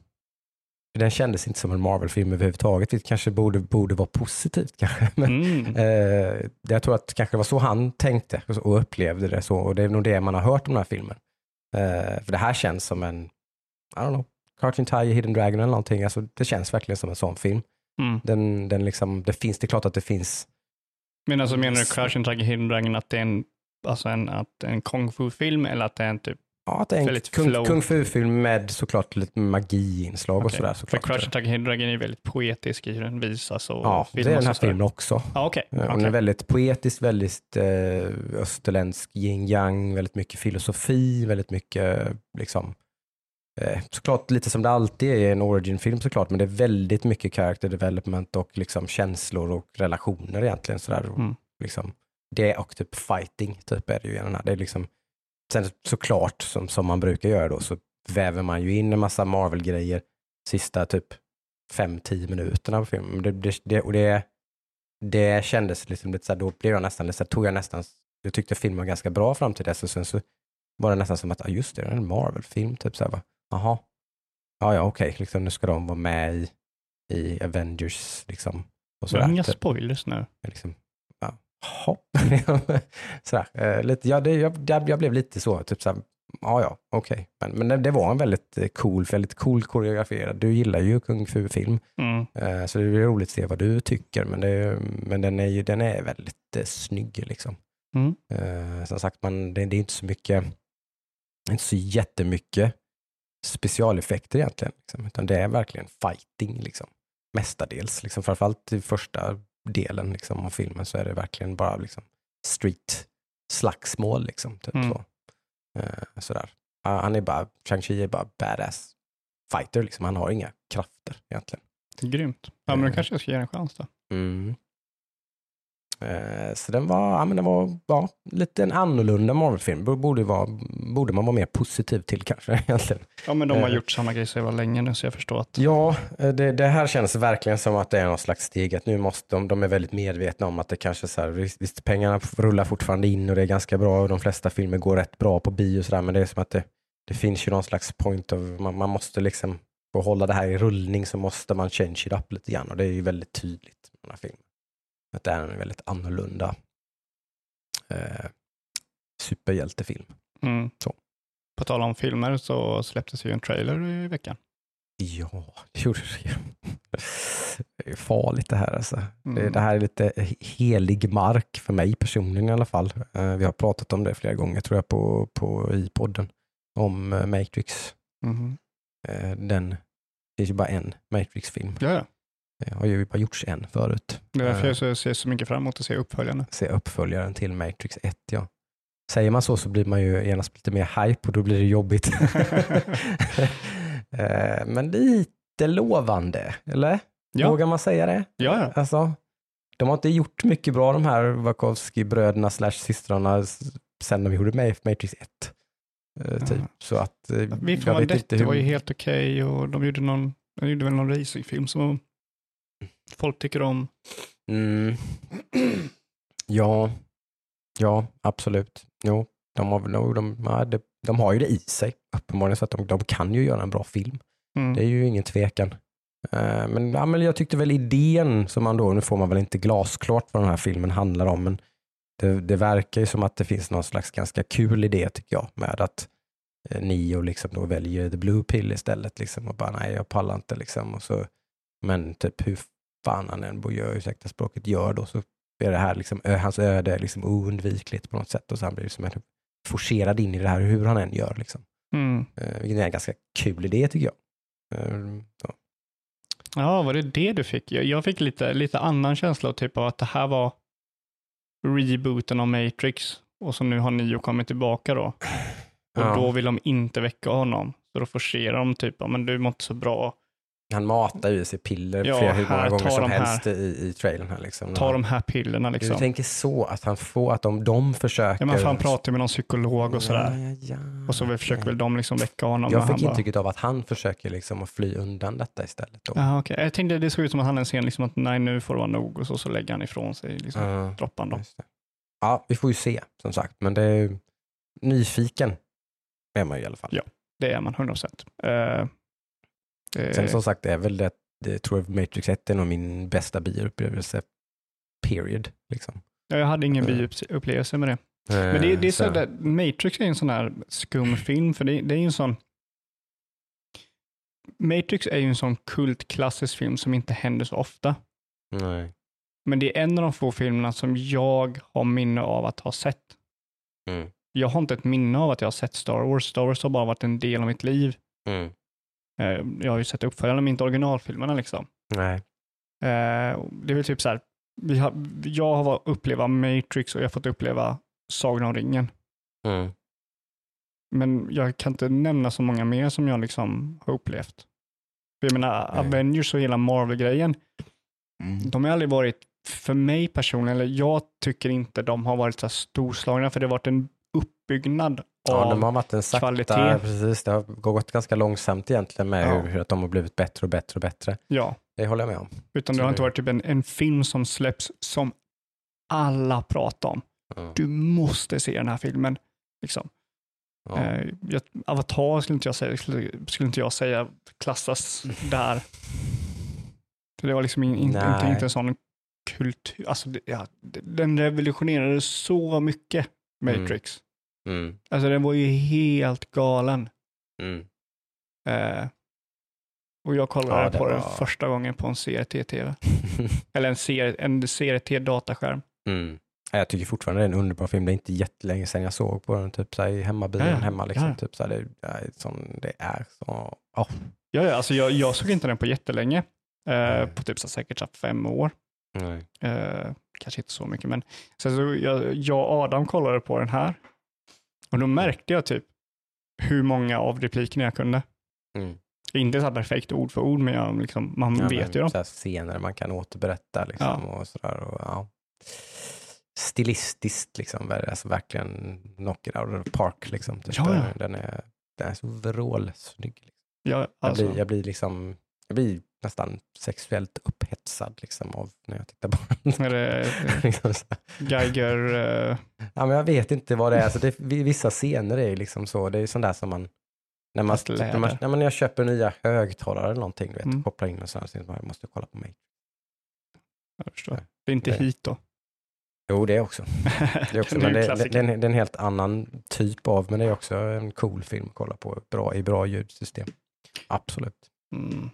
den kändes inte som en Marvel-film överhuvudtaget, vilket kanske borde, borde vara positivt kanske. Men, Mm. eh, jag tror att kanske det var så han tänkte och upplevde det så, och det är nog det man har hört om den här filmen. Eh, för det här känns som en, I don't know, Cartoon Tiger, Hidden Dragon eller någonting, alltså det känns verkligen som en sån film. Mm. Den, den liksom, det finns, det är klart att det finns Men alltså menar du and Tiger Hidden Dragon att det är en, alltså en, att en kung fu-film eller att det är en typ, Ja, att det är en Väldigt kung, kung fu-film med såklart lite magi-inslag och Okej. sådär. för Såklart. And Tiger Hidden Dragon är väldigt poetisk i hur den visas och Ja, det är den här och filmen också. Ja, okej. Ja, Den Okej. är väldigt poetisk, väldigt eh, österländsk yin yang, väldigt mycket filosofi, väldigt mycket liksom eh, såklart lite som det alltid är i en origin-film såklart, men det är väldigt mycket character development och liksom känslor och relationer egentligen. Sådär. Och Mm. Liksom, det och typ fighting typ är det ju i den här. Det är liksom, sen såklart som, som man brukar göra då så väver man ju in en massa Marvel-grejer sista typ 5-10 minuterna på filmen. Det, det, det, och det, det kändes liksom lite så här, då blev jag nästan, lite så här, tog jag nästan, jag tyckte filmen var ganska bra fram till dess och sen så var det nästan som att, ja just det, det är en Marvel-film, typ så här, bara, jaha, ja ja okej, liksom, nu ska de vara med i, i Avengers liksom. Och Det är sådär, inga typ. spoilers nu. liksom, jaha. sådär, eh, lite, ja, det, jag, jag, blev lite så, typ så här, ja ja, okej. Men, men det, det var en väldigt eh, cool, väldigt cool koreograferad, du gillar ju kung fu-film. Mm. Eh, Så det blir roligt att se vad du tycker, men, det, men den är ju den är väldigt eh, snygg. Liksom. Mm. Eh, som sagt, man, det, det är inte så mycket, inte så jättemycket specialeffekter egentligen, liksom, utan det är verkligen fighting, liksom. mestadels. Liksom, framförallt i första delen liksom, av filmen så är det verkligen bara liksom, street slagsmål. Liksom, typ, Mm. så. Eh, sådär. Ja, Han är bara, Shang-Chi är bara badass fighter, liksom. han har inga krafter egentligen. Grymt. Ja, men då Eh. kanske jag ska ge en chans då. Mm. Eh, Så den var, ja, men den var ja, lite en annorlunda Marvel-film. Borde, borde, vara, borde man vara mer positiv till kanske egentligen. Ja, men de har Eh. gjort samma grej så jävla länge nu så jag förstår att Ja, eh, det, det här känns verkligen som att det är någon slags steg. Att nu måste de, de är väldigt medvetna om att det kanske så här, visst, pengarna rullar fortfarande in och det är ganska bra och de flesta filmer går rätt bra på bio och sådär, men det är som att det, det finns ju någon slags point of, man, man måste liksom, för att hålla det här i rullning så måste man change it up lite grann och det är ju väldigt tydligt med den här filmen. Att det är en väldigt annorlunda eh, superhjältefilm. Mm. Så. På tal om filmer så släpptes ju en trailer i veckan. Ja, det gjorde det ju. Det är farligt det här alltså. Det, Mm. det här är lite helig mark för mig personligen i alla fall. Eh, Vi har pratat om det flera gånger tror jag på, på i podden om eh, Matrix. Eh, Den, det finns ju bara en Matrix-film. Ja. Det har ju bara gjorts en förut. Det är därför Eh, jag så- ser så mycket fram emot att se uppföljarna. Se uppföljaren till Matrix 1 ja. Säger man så så blir man ju genast lite mer hype och då blir det jobbigt. Eh, Men lite lovande, eller? Ja, Vågar man säga det? ja, ja. Alltså, de har inte gjort mycket bra de här Wachowski-bröderna slash systrarna sen de gjorde Ma- Matrix 1. eh, Typ. Ja. Så att eh, Vi inte det hur... var ju helt okej och de gjorde, någon, de gjorde väl någon racingfilm som folk tycker om. Mm. Ja, ja, absolut. Jo, de har, väl- de, de, de, de har ju det i sig uppenbarligen så att de, de kan ju göra en bra film. Mm. Det är ju ingen tvekan. Eh, Men, ja, men jag tyckte väl idén som man då, nu får man väl inte glasklart vad den här filmen handlar om, men det, det verkar ju som att det finns någon slags ganska kul idé tycker jag med att eh, Neo liksom då väljer the blue pill istället liksom och bara nej jag pallar inte liksom och så men typ hur fan han än gör, ursäkta språket, gör då så är det här liksom, hans öde är liksom oundvikligt på något sätt och så han blir liksom forcerad in i det här hur han än gör liksom. Mm. Eh, Vilket är en ganska kul idé tycker jag. Eh, Så. Ja, var det det du fick? Jag, fick lite, lite annan känsla typ av att det här var rebooten av Matrix och så nu har Neo kommit tillbaka då. Och Ja. då vill de inte väcka honom. Så då forcerar de typ, ja, men du mår inte så bra. Han matar ju sig piller Ja, flera hur många gånger som de här. helst i, i trailern här liksom. Ta de här pillerna Du liksom. tänker så att han får, att de, de försöker. Ja, men han pratar med någon psykolog och sådär. Ja, ja. Och så försöker väl de liksom väcka honom. Jag fick han bara- intrycket av att han försöker liksom att fly undan detta istället. Då. Ja, okej. Jag tänkte det såg ut som att han en scen, liksom att nej nu får det vara nog och så, så lägger han ifrån sig liksom, Ja, droppan då. ja, vi får ju se som sagt. Men det är, nyfiken är man ju i alla fall. Ja. Det är man 100 procent. Uh, Sen som sagt, är väl det, det tror jag Matrix 1 är nog min bästa bioupplevelse, period. Liksom. jag hade ingen Mm. bioupplevelse med det. Men det, det är så, där, Matrix är en sån här skum film, för det, det är ju en sån Matrix är ju en sån kultklassisk film som inte händer så ofta. Nej. Men det är en av de få filmerna som jag har minne av att ha sett. Mm. Jag har inte ett minne av att jag har sett Star Wars. Star Wars har bara varit en del av mitt liv. Mm. Eh, Jag har ju sett uppföljarna, men inte originalfilmerna liksom. Nej. Eh, Det är väl typ så här, vi har, jag har fått uppleva Matrix och jag har fått uppleva Sagan om ringen. Mm. Men jag kan inte nämna så många mer som jag liksom har upplevt. För jag menar, Nej. Avengers och hela Marvel-grejen, Mm. de har aldrig varit, för mig personligen, eller jag tycker inte de har varit så här storslagna, för det har varit en uppbyggnad Ja, av, de har varit en sakta, kvalitet. precis. Det har gått ganska långsamt egentligen med Ja. hur, att de har blivit bättre och bättre och bättre. ja, Det håller jag med om. utan det har inte varit typ en, en film som släpps som alla pratar om. Ja. Du måste se den här filmen. Liksom. Ja. Eh, jag, Avatar skulle inte jag säga, skulle, skulle inte jag säga klassas där. För det var liksom in, inte, inte, inte en sån kultur, alltså det, ja, den revolutionerade så mycket, Matrix. Mm. Alltså den var ju helt galen. Mm. Eh, och jag kollade Ja, på den var- första gången på en CRT-TV. Eller en, serie, en CRT-dataskärm. Mm. Ja, Jag tycker fortfarande det är en underbar film. Det är inte jättelänge sedan jag såg på den, typ så här, i hemmabilen Ja, hemma. Liksom, Ja, typ, så här, det, är som det är så... ja. Ja, ja, alltså jag, jag såg inte den på jättelänge. Eh, på typ så här, säkert så fem år. Eh, kanske inte så mycket, men sen så jag, jag och Adam kollade på den här och då märkte jag typ hur många av replikerna jag kunde. Mm. Inte så perfekt ord för ord, men jag, liksom, man Ja, vet men ju dem. Scener man kan återberätta liksom, Ja. och sådär. Och, ja. Stilistiskt liksom, alltså verkligen knock it out of the park. Liksom, typ. Ja, ja. Den, är, den är så vrålsnygg. Liksom. Jag, Jag, alltså, blir, jag, blir liksom, jag blir nästan sexuellt upphetsad liksom, av när jag tittar på den. är det liksom så här. Geiger, eh, Ja, men jag vet inte vad det är. Alltså det, vissa scener är ju liksom så. Det är ju sånt där som man... När, man, när, man, när man jag köper nya högtalare eller någonting, du vet, Mm. kopplar in och sådär, så man måste kolla på mig. jag förstår. Det är inte Nej. hit då. Jo, det är också. Det är också är men en det, det, det, är en, det är en helt annan typ av, men det är också en cool film att kolla på bra, i bra ljudsystem. Absolut. Mm.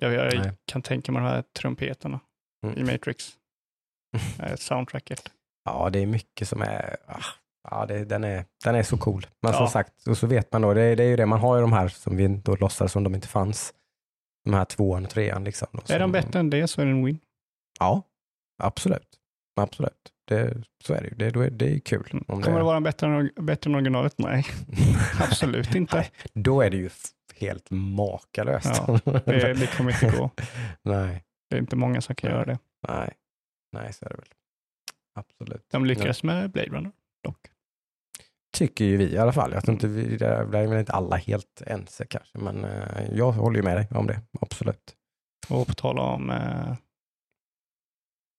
Jag, jag Nej. kan tänka mig de här trumpeterna Mm. i Matrix. Eh, soundtracket. Ja, det är mycket som är... ah, Ja, det, den, är, den är så cool. Men som Ja. sagt, och så vet man då, det, det är ju det, man har ju de här som vi då låtsas som de inte fanns. De här tvåan och trean liksom. Då, Är som- de bättre än det så är det en win. Ja, absolut. Absolut. Det, så är det ju. Det, är, det är kul. Om Mm. Kommer det vara bättre än, bättre än originalet? Nej, absolut inte. Nej, Då är det ju helt makalöst. Ja, Det, det kommer inte gå. nej, Det är inte många som kan Nej. göra det. nej, nej, så är det väl. Absolut. De lyckades med Blade Runner dock. Tycker ju vi i alla fall. Jag tror inte vi, där är väl inte alla helt ense kanske, men eh, jag håller ju med dig om det. Absolut. Och på tal om eh,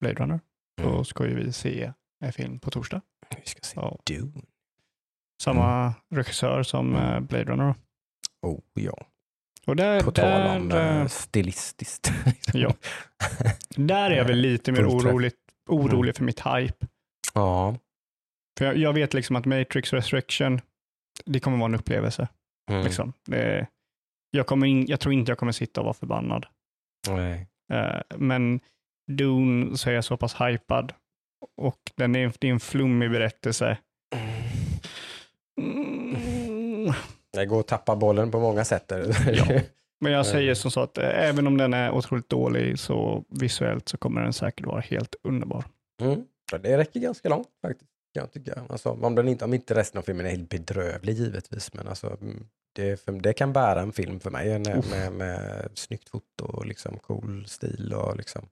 Blade Runner så Mm. ska ju vi se en film på torsdag. Vi ska se Ja. Dune. Samma regissör som Mm. eh, Blade Runner. Oh ja. Och där, På tal där, om eh, eh, stilistiskt. Ja. där är jag väl lite mer orolig, orolig för mitt hype. ja. För jag, jag vet liksom att Matrix Resurrection, det kommer vara en upplevelse. Mm. Liksom. Det, jag, kommer in, jag tror inte jag kommer sitta och vara förbannad. Nej. Eh, men Dune så är jag så pass hypad och den är, det är en flummig berättelse. Mm. Det går att tappa bollen på många sätt. Ja. Men jag säger Mm. som så att eh, även om den är otroligt dålig så visuellt så kommer den säkert vara helt underbar. Mm. Det räcker ganska långt faktiskt. Kan jag tycka. Alltså, om, den inte, om inte resten av filmen är helt bedrövlig givetvis. Men alltså, mm, det, för, det kan bära en film för mig. Med, Uff. med, med snyggt foto och liksom cool stil. Och liksom.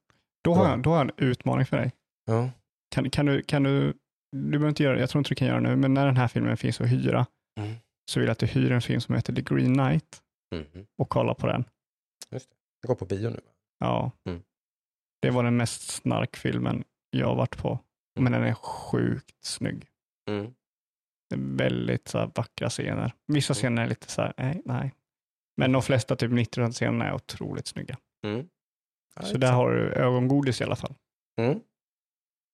Då har, Ja. jag, då har jag en utmaning för dig. ja. Kan, kan, du, kan du, du behöver inte göra det, jag tror inte du kan göra det nu, men när den här filmen finns att hyra Mm. Så vill jag att du hyr en film som heter The Green Knight Mhm. och kollar på den. Just det. Jag går på bio nu. Ja. Mm. Det var den mest snarkfilmen jag har varit på, men den är sjukt snygg. Mm. Det är väldigt så här, vackra scener. Vissa scener är lite så här, nej, nej. Men de flesta, typ 90 scenerna är otroligt snygga. Mm. Ja, Så där har du ögongodis i alla fall. Mm.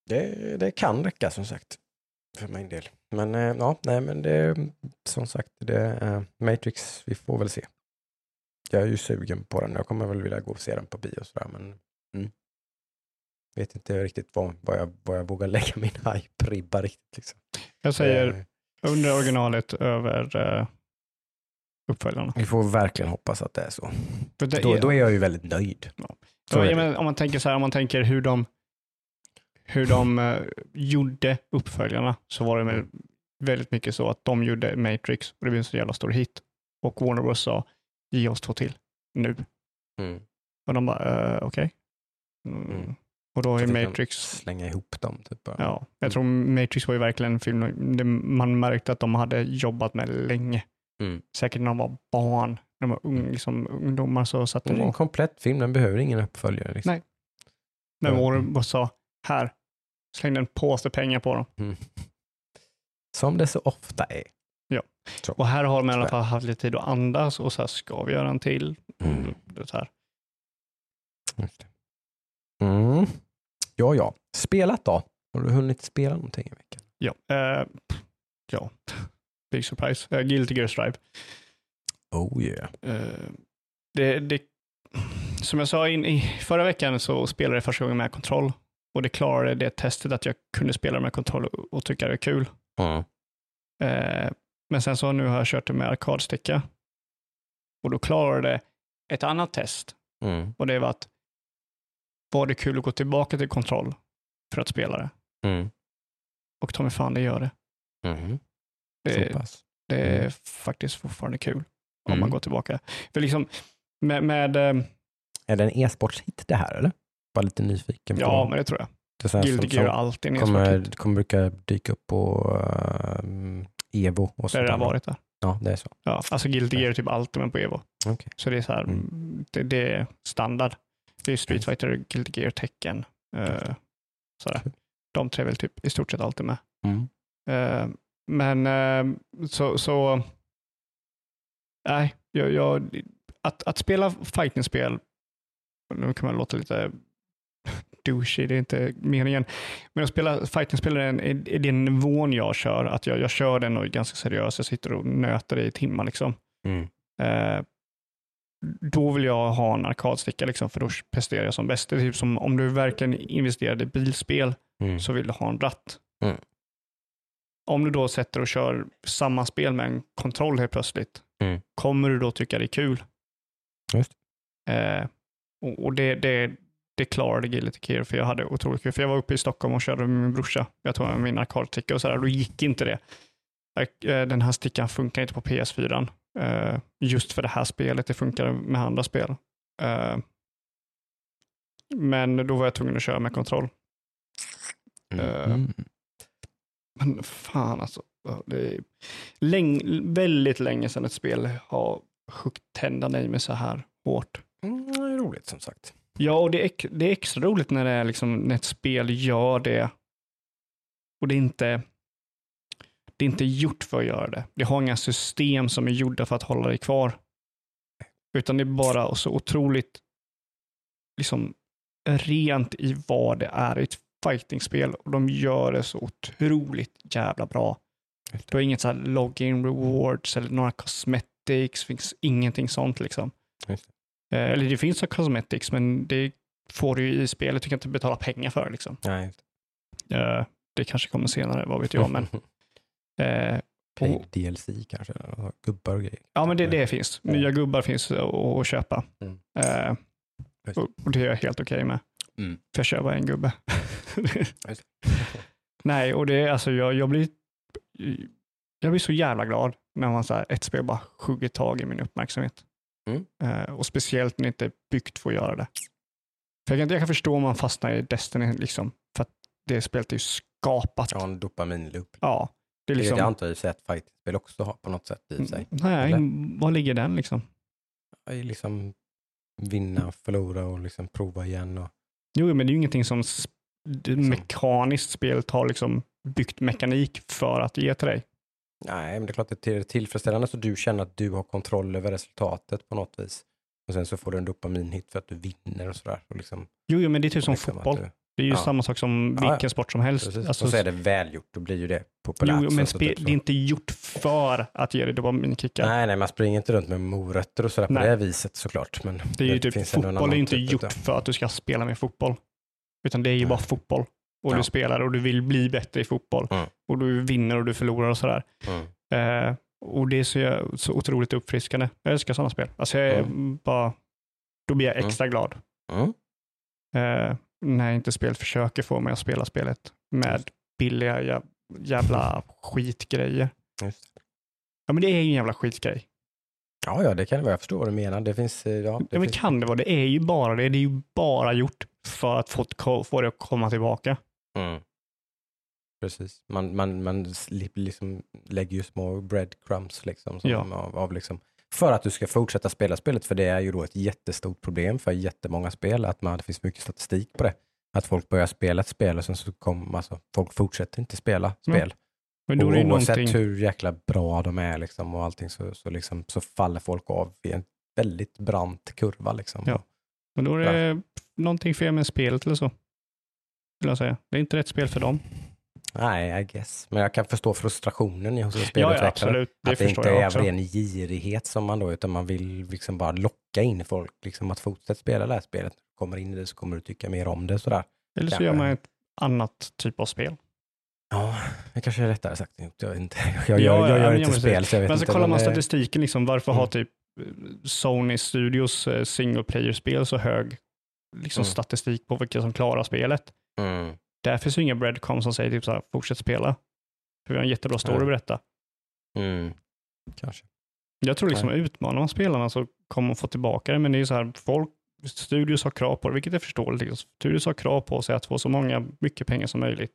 Det, det kan räcka som sagt. För min del. Men eh, ja, nej men det som sagt, det, eh, Matrix, vi får väl se. Jag är ju sugen på den. Jag kommer väl vilja gå och se den på bio och sådär, men mm. vet inte riktigt vad, vad, jag, vad jag vågar lägga min hype-ribba riktigt. Liksom. Jag säger Eh, under originalet över uh, uppföljarna. vi får verkligen hoppas att det är så. Det Då, är- då är jag ju väldigt nöjd. Ja, är ja, men om man tänker så här, om man tänker hur de, hur de eh, gjorde uppföljarna så var det väl väldigt mycket så att de gjorde Matrix och det blev en så jävla stor hit. Och Warner Bros sa, ge oss två till nu. Mm. Och de bara, uh, okej. Mm. Mm. Och då är Matrix, Slänga ihop dem. Typ bara. ja, jag tror Matrix var ju verkligen en film man märkte att de hade jobbat med länge. Mm. Säkert när de var barn, när de var ung, liksom, ungdomar så satt Det är en komplett film, den behöver ingen uppföljare. Liksom. Nej. Ja. Warner Bros sa, här, slängde en påse pengar på dem. Mm. Som det så ofta är. Så. Och här har de i alla fall haft lite tid att andas och så här, ska vi göra en till? Mm. Det här. Mm. Ja, ja. Spelat då? Har du hunnit spela någonting i veckan? Ja, eh, ja. big surprise. Uh, Guilty Gear Strive. Oh yeah. Eh, det, det, som jag sa in, i förra veckan så spelade jag första gången med kontroll och det klarade det testet att jag kunde spela med kontroll och, tycka det är kul. Mm. Eh, men sen så nu har jag kört det med arkadsticka och då klarade det ett annat test Mm. och det var att var det kul att gå tillbaka till kontroll för att spela det? Mm. Och ta mig fan, det gör det. Mm. Det, Så pass. det är Mm. faktiskt fortfarande kul om Mm. man går tillbaka. För liksom med, med eh, Är det en e-sportshit det här eller? Bara lite nyfiken på. ja, men det tror jag. det är Guilty Gear som alltid kommer, kommer brukar dyka upp på um, Evo och Där det har varit där. Ja, det är så. Ja, alltså Guilty Gear är typ alltid med på Evo. Okej. Så det är så här, Mm. det, det är standard. Det är Street Fighter, Guilty Gear, Tekken. Uh, sådär. De tre är väl typ i stort sett alltid med. Mm. Eh, men eh, så, så nej, jag, jag, att, att spela fightingspel, nu kan man låta lite douchey, det är inte meningen, men att spela fightingspel är, en- är, är den nivån jag kör, att jag, jag kör den och är ganska seriös, jag sitter och nöter i timmar liksom. Mm. Eh, då vill jag ha en arkadsticka, liksom, för då presterar jag som bäst. Det är typ som om du verkligen investerade i bilspel, Mm. så vill du ha en ratt. Mm. Om du då sätter och kör samma spel med en kontroll helt plötsligt, Mm. kommer du då tycka det är kul? Eh, och och det, det klarade Guilty Gear, för jag hade otroligt kul. För jag var uppe i Stockholm och körde med min brorsa. Jag tog med min arkadsticka och sådär, då gick inte det. Eh, Den här stickan funkar inte på PS4. Eh, just för det här spelet, det funkar med andra spel. Eh, men då var jag tvungen att köra med kontroll. Mm. Men fan alltså. Det är läng, väldigt länge sedan ett spel har huggit tänderna i mig så här hårt. Mm, det är roligt som sagt. Ja, och det är, det är extra roligt när, det är liksom, när ett spel gör det. Och det är inte det är inte gjort för att göra det. Det har inga system som är gjorda för att hålla dig kvar. Utan det är bara så otroligt liksom, rent i vad det är ett fightingspel. Och de gör det så otroligt jävla bra. Du har inget så här login rewards eller några cosmetics. finns ingenting sånt liksom. Eh, Eller det finns så cosmetics, men det får du ju i spelet. Du kan inte betala pengar för liksom. Nej, Eh, Det kanske kommer senare, vad vet jag. Men, eh, och- DLC kanske, gubbar och grejer. ja, men det, det finns. Nya gubbar finns att, köpa. Mm. Eh, och, det är jag helt okej med. Mm. För jag kör bara en gubbe. Nej, och det är alltså, jag, jag blir jag blir så jävla glad när man så här, ett spel bara hugger tag i min uppmärksamhet. Mm. Eh, och speciellt när det inte är byggt för att göra det. För jag, kan, jag kan förstå om man fastnar i Destiny, liksom, för att det spelet är ju skapat. Ja, en dopaminloop. Ja, det är liksom, det antar jag sig att fightingspel också har på något sätt i sig. nej, eller? var ligger den liksom? Liksom vinna, förlora och liksom prova igen. Och, Jo, men det är ju ingenting som s- det Liksom. mekaniskt spelet har liksom byggt mekanik för att ge till dig. Nej, men det är klart att det är tillfredsställande så du känner att du har kontroll över resultatet på något vis. Och sen så får du en dopaminhit för att du vinner och sådär. Och liksom, Jo, jo men det är typ som liksom fotboll. du- Det är ju Ja. samma sak som Ja, ja. vilken sport som helst. Precis. Alltså, och så är det välgjort, då blir ju det populärt. jo, men så, typ så. det är inte gjort för att ge dig dopaminkickar. Nej, nej, man springer inte runt med morötter och sådär på Nej. det viset såklart. Men Det är ju typ, finns fotboll är inte typ gjort utav- för att du ska spela med fotboll. Utan det är ju Nej. bara fotboll. Och Ja. du spelar och du vill bli bättre i fotboll. Mm. Och du vinner och du förlorar och sådär. Mm. Eh, och det är så, så otroligt uppfriskande. Jag älskar sådana spel. Alltså jag är bara, då blir jag Mm. extra glad. Mm. Eh, när inte spel försöker få mig att spela spelet med billiga jä- jävla skitgrejer. Ja men det är ju en jävla skitgrej. Ja, ja, det kan det vara. Jag förstår vad du menar. Det finns, eh, ja, det Ja men finns... kan det vara det? är ju bara det. Det är ju bara gjort för att få, få det att komma tillbaka. Mm. Precis. Man, man, man liksom lägger ju små breadcrumbs liksom, som Ja. av, av liksom, för att du ska fortsätta spela spelet, för det är ju då ett jättestort problem för jättemånga spel, att man, det finns mycket statistik på det. Att folk börjar spela ett spel och sen så kommer, alltså, folk fortsätter inte spela Mm. spel. Men då är det Oavsett någonting, hur jäkla bra de är liksom, och allting så, så, liksom, så faller folk av i en väldigt brant kurva. Liksom. Ja. men då är det någonting fel med spelet eller så. Vill jag säga. Det är inte rätt spel för dem. Nej, I guess. Men jag kan förstå frustrationen i hos en Ja, spelutvecklare. ja absolut. Det att det inte jag är också. ren girighet som man då, utan man vill liksom bara locka in folk, liksom att fortsätta spela det här spelet. Kommer in i det så kommer du tycka mer om det sådär. Eller så kanske. gör man ett annat typ av spel. Ja, det kanske är lättare sagt. Jag, inte. jag, Ja, gör, jag ja, gör men inte jag spel så jag vet Men så inte. kollar man statistiken, liksom, varför Mm. har typ eh, Sony Studios eh, single player-spel så hög liksom, Mm. statistik på vilka som klarar spelet? Mm. Där finns ju inga breadcom som säger typ så här, fortsätt spela. För vi har en jättebra story Nej. att berätta. Mm. Kanske. Jag tror liksom utmanar man spelarna så kommer man få tillbaka det, men det är ju så här, folk, studios har krav på det, vilket är förståeligt. Liksom. Studios har krav på sig att få så många, mycket pengar som möjligt.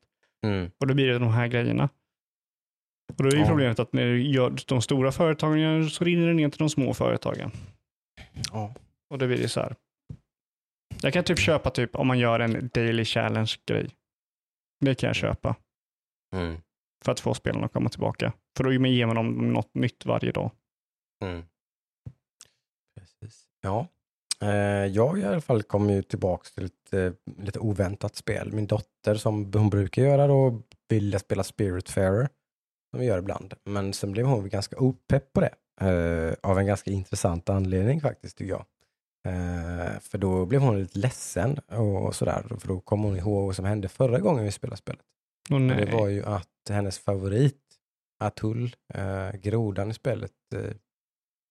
Mm. Och då blir det de här grejerna. Och då är ju Ja. problemet att när gör de stora företagen så rinner det ner till de små företagen. Ja. Och då blir det så här. Jag kan typ köpa typ om man gör en daily challenge-grej. Det kan jag köpa Mm. för att få spelarna att komma tillbaka. För då ger man dem något nytt varje dag. Mm. Precis. Ja. Eh, jag i alla fall kom ju tillbaka till ett eh, lite oväntat spel. Min dotter som hon brukar göra då ville spela Spiritfarer. Som vi gör ibland. Men sen blev hon ganska opepp på det. Eh, av en ganska intressant anledning faktiskt tycker jag. Eh, för då blev hon lite ledsen och sådär. För då kom hon ihåg vad som hände förra gången vi spelade spelet. Och Och nej. det var ju att hennes favorit, Atul, eh, grodan i spelet, eh,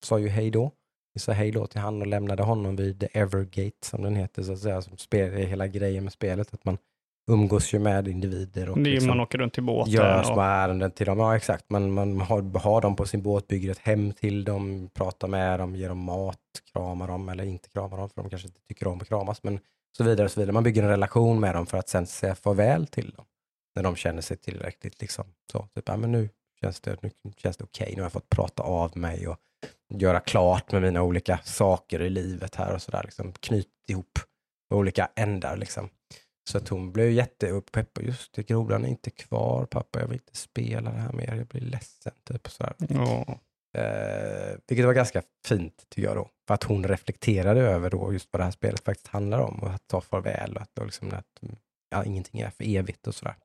sa ju hej då. Vi sa hej då till han och lämnade honom vid The Evergate som den heter, så att säga, som spel, hela grejen med spelet. Att man umgås ju med individer och det liksom man åker runt i båten. gör små och, ärenden till dem. Ja, exakt. Man, man har, har dem på sin båt, bygger ett hem till dem, pratar med dem, ger dem mat, kramar dem eller inte kramar dem för de kanske inte tycker om att kramas. Men så vidare och så vidare. Man bygger en relation med dem för att sen säga farväl till dem. När de känner sig tillräckligt liksom så. Typ, ja, men nu känns det, nu känns det okej. Nu har jag fått prata av mig och göra klart med mina olika saker i livet här och sådär. Liksom, knyt ihop olika ändar liksom. Så att hon blev jätteuppeppad. Just det, grodan är inte kvar pappa. Jag vill inte spela det här mer. Jag blir ledsen. Typ, sådär. ja. Eh, vilket var ganska fint tycker jag då. För att hon reflekterade över då just vad det här spelet faktiskt handlar om. Och att ta farväl och att, då liksom, att ja, ingenting är för evigt och sådär.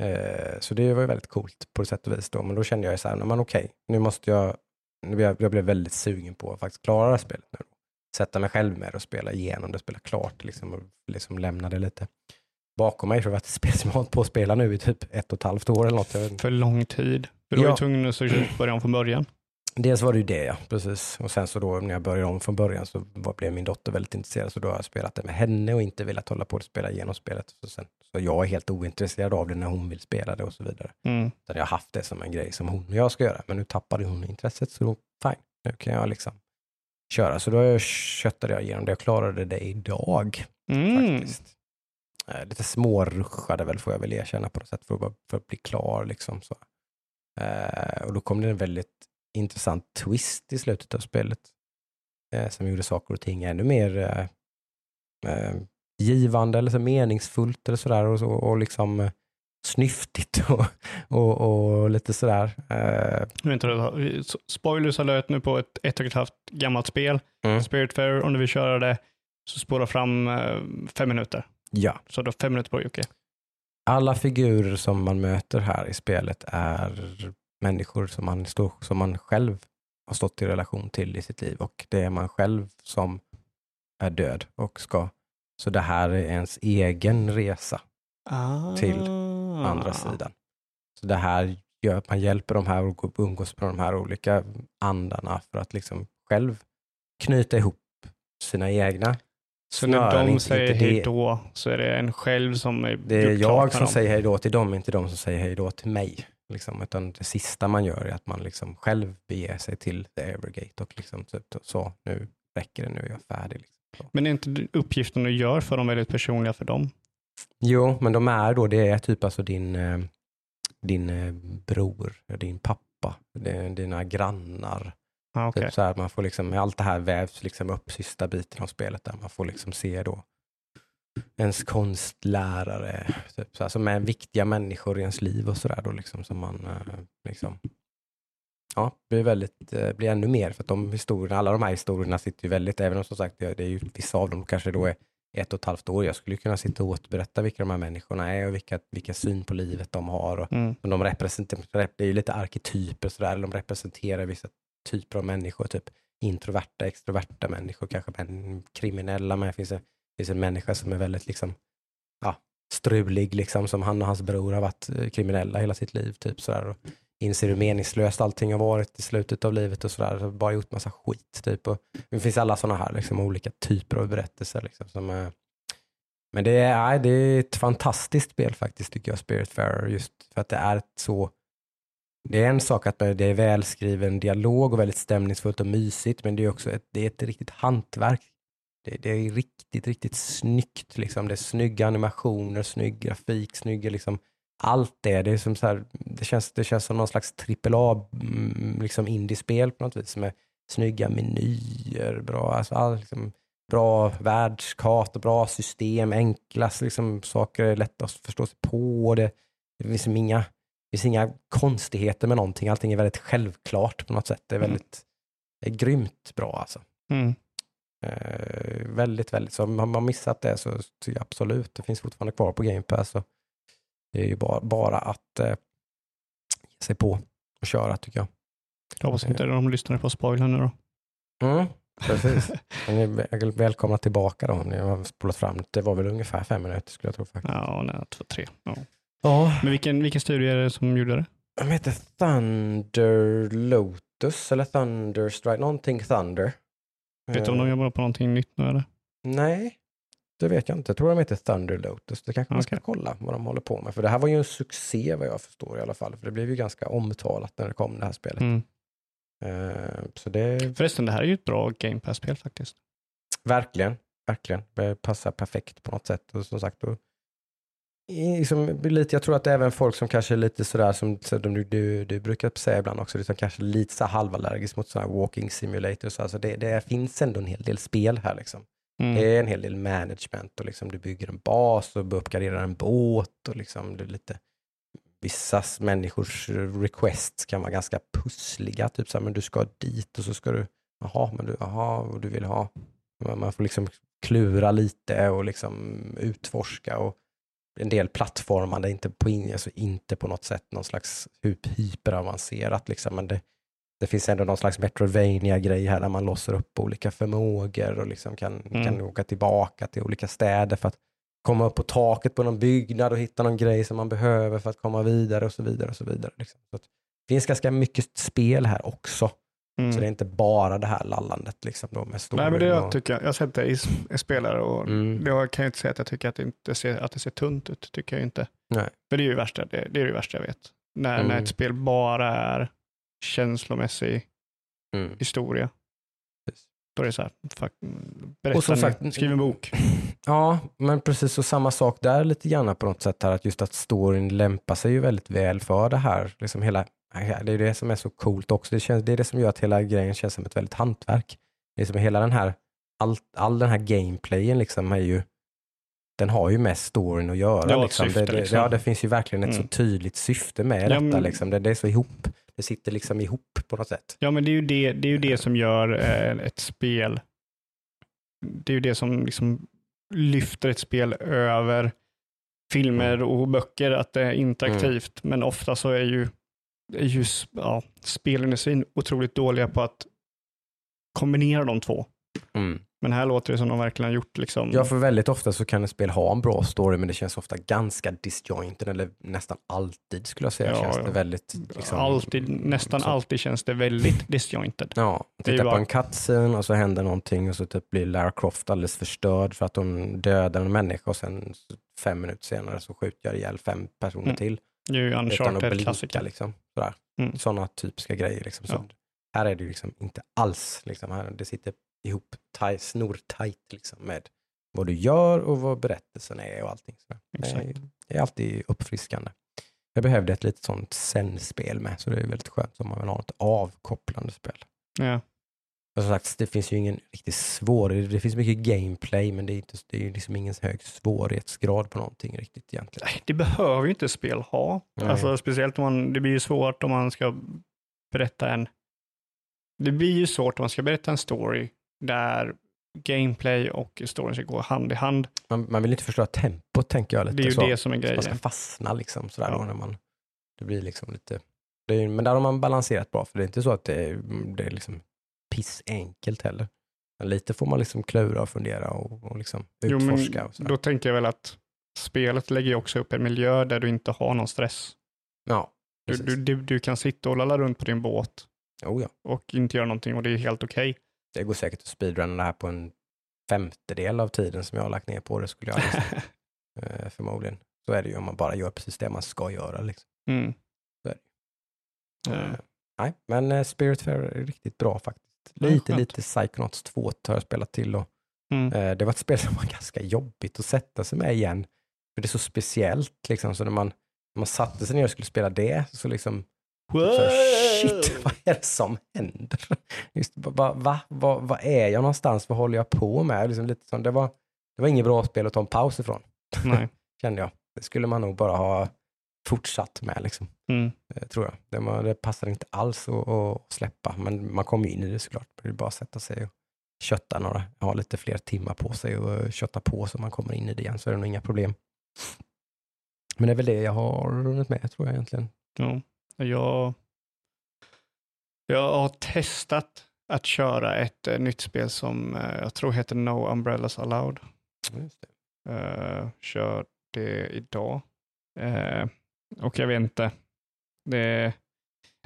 Eh, så det var ju väldigt coolt på sätt och vis då. Men då kände jag så här, okej, nu måste jag, nu blev jag, jag blev väldigt sugen på att faktiskt klara det här spelet nu. Då. Sätta mig själv med och spela igenom det, spela klart liksom, och liksom lämna det lite bakom mig. För det var ett spel som jag har hållit på att spela nu i typ ett och ett halvt år eller något. För lång tid. För du var ju tvungen att söka ut början från början. Dels var det ju det, ja. Precis. Och sen så då när jag började om från början så var, blev min dotter väldigt intresserad. Så då har jag spelat det med henne och inte velat hålla på att spela igenom spelet. Så, sen, så jag är helt ointresserad av det när hon vill spela det och så vidare. Mm. Utan jag har haft det som en grej som hon och jag ska göra. Men nu tappade hon intresset så då, fine. Nu kan jag liksom köra. Så då köttade jag igenom det. Jag klarade det idag Mm. faktiskt. Eh, lite småruschade väl får jag väl erkänna på något sätt för att, bara- för att bli klar. Liksom, så. Eh, och då kom det en väldigt intressant twist i slutet av spelet eh, som gjorde saker och ting ännu mer eh, eh, givande eller så meningsfullt eller sådär. Och, så, och liksom, eh, snyftigt och, och, och lite sådär. Det, spoilers alert nu på ett ett och ett halvt gammalt spel. mm. Spiritfarer, om du vill köra det, så spåra fram eh, fem minuter. Ja, Så du har fem minuter på dig, Jocke. alla figurer som man möter här i spelet är människor som man, står, som man själv har stått i relation till i sitt liv och det är man själv som är död och ska. Så det här är ens egen resa Till Ah. Andra sidan. Så det här gör att man hjälper de här att umgås med de här olika andarna för att liksom själv knyta ihop sina egna. Så när de inte- säger inte hej då så är det en själv som är Det är jag som dem. säger hej då till dem, inte de som säger hej då till mig. Liksom. Utan det sista man gör är att man liksom själv beger sig till The Evergate och liksom typ så, nu räcker det, nu är jag färdig. Liksom. Men är inte uppgiften du gör för dem väldigt personliga för dem? Jo, men de är då, det är typ alltså din, eh, din eh, bror, din pappa, dina grannar. Ah, okay. Typ så här, man får liksom, allt det här vävs liksom upp sista biten av spelet där man får liksom se då ens konstlärare, typ så här, som är viktiga människor i ens liv och sådär då liksom som man eh, liksom Ja, blir väldigt, blir ännu mer för att de historierna, alla de här historierna sitter ju väldigt, även om som sagt det är ju vissa av dem kanske då är ett och ett halvt år. Jag skulle kunna sitta och återberätta vilka de här människorna är och vilka, vilka syn på livet de har och Mm. och de representerar, det är ju lite arketyper sådär, de representerar vissa typer av människor, typ introverta, extroverta människor, kanske men kriminella, men det finns en, det finns en människa som är väldigt liksom, ja, strulig, liksom, som han och hans bror har varit eh, kriminella hela sitt liv, typ sådär, och inser hur meningslöst allting har varit i slutet av livet och sådär, så bara gjort massa skit, typ. Och det finns alla sådana här, liksom, olika typer av berättelser, liksom, som eh, men det är, nej, det är ett fantastiskt spel faktiskt tycker jag, Spiritfarer, just för att det är ett så det är en sak att det är välskriven dialog och väldigt stämningsfullt och mysigt, men det är också ett, det är ett riktigt hantverk. Det, det är riktigt, riktigt snyggt. Liksom. Det är snygga animationer, snygg grafik, snygga liksom, allt det. Det, är som så här, det, känns, det känns som någon slags AAA mm, liksom indiespel på något vis, med snygga menyer, bra, alltså, all, liksom, bra världskarta, bra system, enkla liksom, saker är lätta att förstå sig på. Det, det finns inga det finns inga konstigheter med någonting. Allting är väldigt självklart på något sätt. Det är Mm. väldigt det är grymt bra alltså. Mm. Eh, väldigt, väldigt. Så har man missat det så tycker jag absolut, det finns fortfarande kvar på Game Pass. Så det är ju bara, bara att eh, ge sig på och köra tycker jag. Jag hoppas inte de lyssnar på spoilern nu då. Mm, precis. Ni är väl- välkomna tillbaka då. Ni har spolat fram. Det var väl ungefär fem minuter skulle jag tro faktiskt. Ja, nej, två, tre. Ja. Ja. Men vilken, vilken studio är det som gjorde det? De heter Thunder Lotus eller Thunder Strike, någonting Thunder. Vet du om de Eh, jobbar på någonting nytt nu eller? Nej, det vet jag inte. Jag tror de heter Thunder Lotus. Det kanske man ska kolla vad de håller på med. För det här var ju en succé vad jag förstår i alla fall. För det blev ju ganska omtalat när det kom det här spelet. Mm. Eh, så det Förresten, det här är ju ett bra Game Pass-spel faktiskt. verkligen, verkligen. Det passar perfekt på något sätt. Och som sagt, då, liksom, lite, jag tror att även folk som kanske är lite sådär som, du, du, du brukar säga ibland också, liksom kanske lite så halvallergisk mot sådana här walking simulators. Alltså det, det finns ändå en hel del spel här liksom. Mm. Det är en hel del management och liksom du bygger en bas och uppgraderar en båt och liksom det är lite vissa människors requests kan vara ganska pussliga, typ så här, men du ska dit och så ska du, jaha, men du, jaha, och du vill ha, man får liksom klura lite och liksom utforska och en del plattformande, inte på, in- alltså inte på något sätt någon slags hyperavancerat liksom, men det, det finns ändå någon slags Metroidvania-grej här där man låser upp olika förmågor och liksom kan, Mm. kan åka tillbaka till olika städer för att komma upp på taket på någon byggnad och hitta någon grej som man behöver för att komma vidare och så vidare. och så vidare. Liksom. Så det finns ganska mycket spel här också, Mm. så det är inte bara det här lallandet liksom då med storyn. Nej, men det jag och, tycker jag. Jag har sett det i, i spelare och Mm. jag kan ju inte säga att jag tycker att det, inte ser, att det ser tunt ut. tycker jag inte. Nej. För det är ju värsta, det, det är det värsta jag vet. När, Mm. när ett spel bara är känslomässig mm. historia. Precis. Då är det så här, fuck, berätta Och som nu, sagt- skriv en bok. Ja, men precis och samma sak där lite grann på något sätt här, att just att storyn lämpar sig ju väldigt väl för det här. Liksom hela, det är det som är så coolt också. Det, känns, det är det som gör att hela grejen känns som ett väldigt hantverk. Det är som hela den här, all, all den här gameplayen liksom är ju den har ju med storyn att göra. Ja, liksom. syfte, det, det, liksom. Ja, det finns ju verkligen ett Mm. så tydligt syfte med Ja, detta. Liksom. Det, det är så ihop. Det sitter liksom ihop på något sätt. Ja, men det är ju det, det, är ju det som gör eh, ett spel. Det är ju det som liksom lyfter ett spel över filmer Mm. och böcker, att det är interaktivt. Men ofta så är ju, är ju ja, spelindustrin otroligt dåliga på att kombinera de två. Mm. Men här låter det som de verkligen har gjort liksom. Ja, för väldigt ofta så kan ett spel ha en bra story, men det känns ofta ganska disjointed, eller nästan alltid skulle jag säga. Ja, känns ja. det väldigt... Liksom, alltid, nästan så- alltid känns det väldigt disjointed. Ja, Det är ju titta på bara- en cutscene och så händer någonting och så typ blir Lara Croft alldeles förstörd för att hon dödar en människa och sen fem minuter senare så skjuter jag ihjäl fem personer Mm. till. Det är ju Utan att Uncharted blinka klassiker. liksom. Sådär. Mm. Sådana typiska grejer. Liksom. Så Ja. Här är det ju liksom inte alls, liksom. här, det sitter ihop taj- snortajt liksom, med vad du gör och vad berättelsen är och allting. Så det, är, Exakt. det är alltid uppfriskande. Jag behövde ett litet sånt zen-spel med, så det är väldigt skönt om man vill ha ett avkopplande spel. Ja. Och som sagt, det finns ju ingen riktigt svår, det finns mycket gameplay men det är, inte, det är ju liksom ingen hög svårighetsgrad på någonting riktigt egentligen. Nej, Det behöver ju inte spel ha. Nej. Alltså, speciellt om man, det blir ju svårt om man ska berätta en... Det blir ju svårt om man ska berätta en story där gameplay och storyn ska gå hand i hand. Man, man vill inte förstöra tempot tänker jag lite Det är ju så. det som är man ska grejen. fastna liksom sådär Ja. då när man, det blir liksom lite, det är, men där har man balanserat bra för det är inte så att det är, det är liksom pissenkelt heller. Men lite får man liksom klura och fundera och, och liksom Jo, men utforska. och sådär. då tänker jag väl att spelet lägger också upp en miljö där du inte har någon stress. ja, Du, du, du, du kan sitta och lalla runt på din båt Jo, ja. och inte göra någonting och det är helt okej. Det går säkert att speedrunna det här på en femtedel av tiden som jag har lagt ner på det skulle jag gissa. Eh, förmodligen. Så är det ju om man bara gör precis det man ska göra. Liksom. mm. Eh, nej, men eh, Spiritfarer är riktigt bra faktiskt. Lite, skönt. lite Psychonauts 2 har jag spelat till och Mm. eh, det var ett spel som var ganska jobbigt att sätta sig med igen. För det är så speciellt liksom, så när man, när man satte sig ner och skulle spela det så liksom så här, shit, vad är det som händer? Just, va, va, va, vad är jag någonstans? Vad håller jag på med? Liksom lite som, det, var, det var inget bra spel att ta en paus ifrån, Nej. kände jag. Det skulle man nog bara ha fortsatt med, liksom, Mm. eh, tror jag. Det, var, det passar inte alls att, att släppa, men man kommer ju in i det såklart. Det är bara att sätta sig och kötta några, ha lite fler timmar på sig och kötta på så man kommer in i det igen, så är det nog inga problem. Men det är väl det jag har runnit med, tror jag egentligen. Ja. Jag, jag har testat att köra ett eh, nytt spel som eh, jag tror heter No Umbrellas Allowed. Just det. Uh, kör det idag. Eh, och jag vet inte. Det,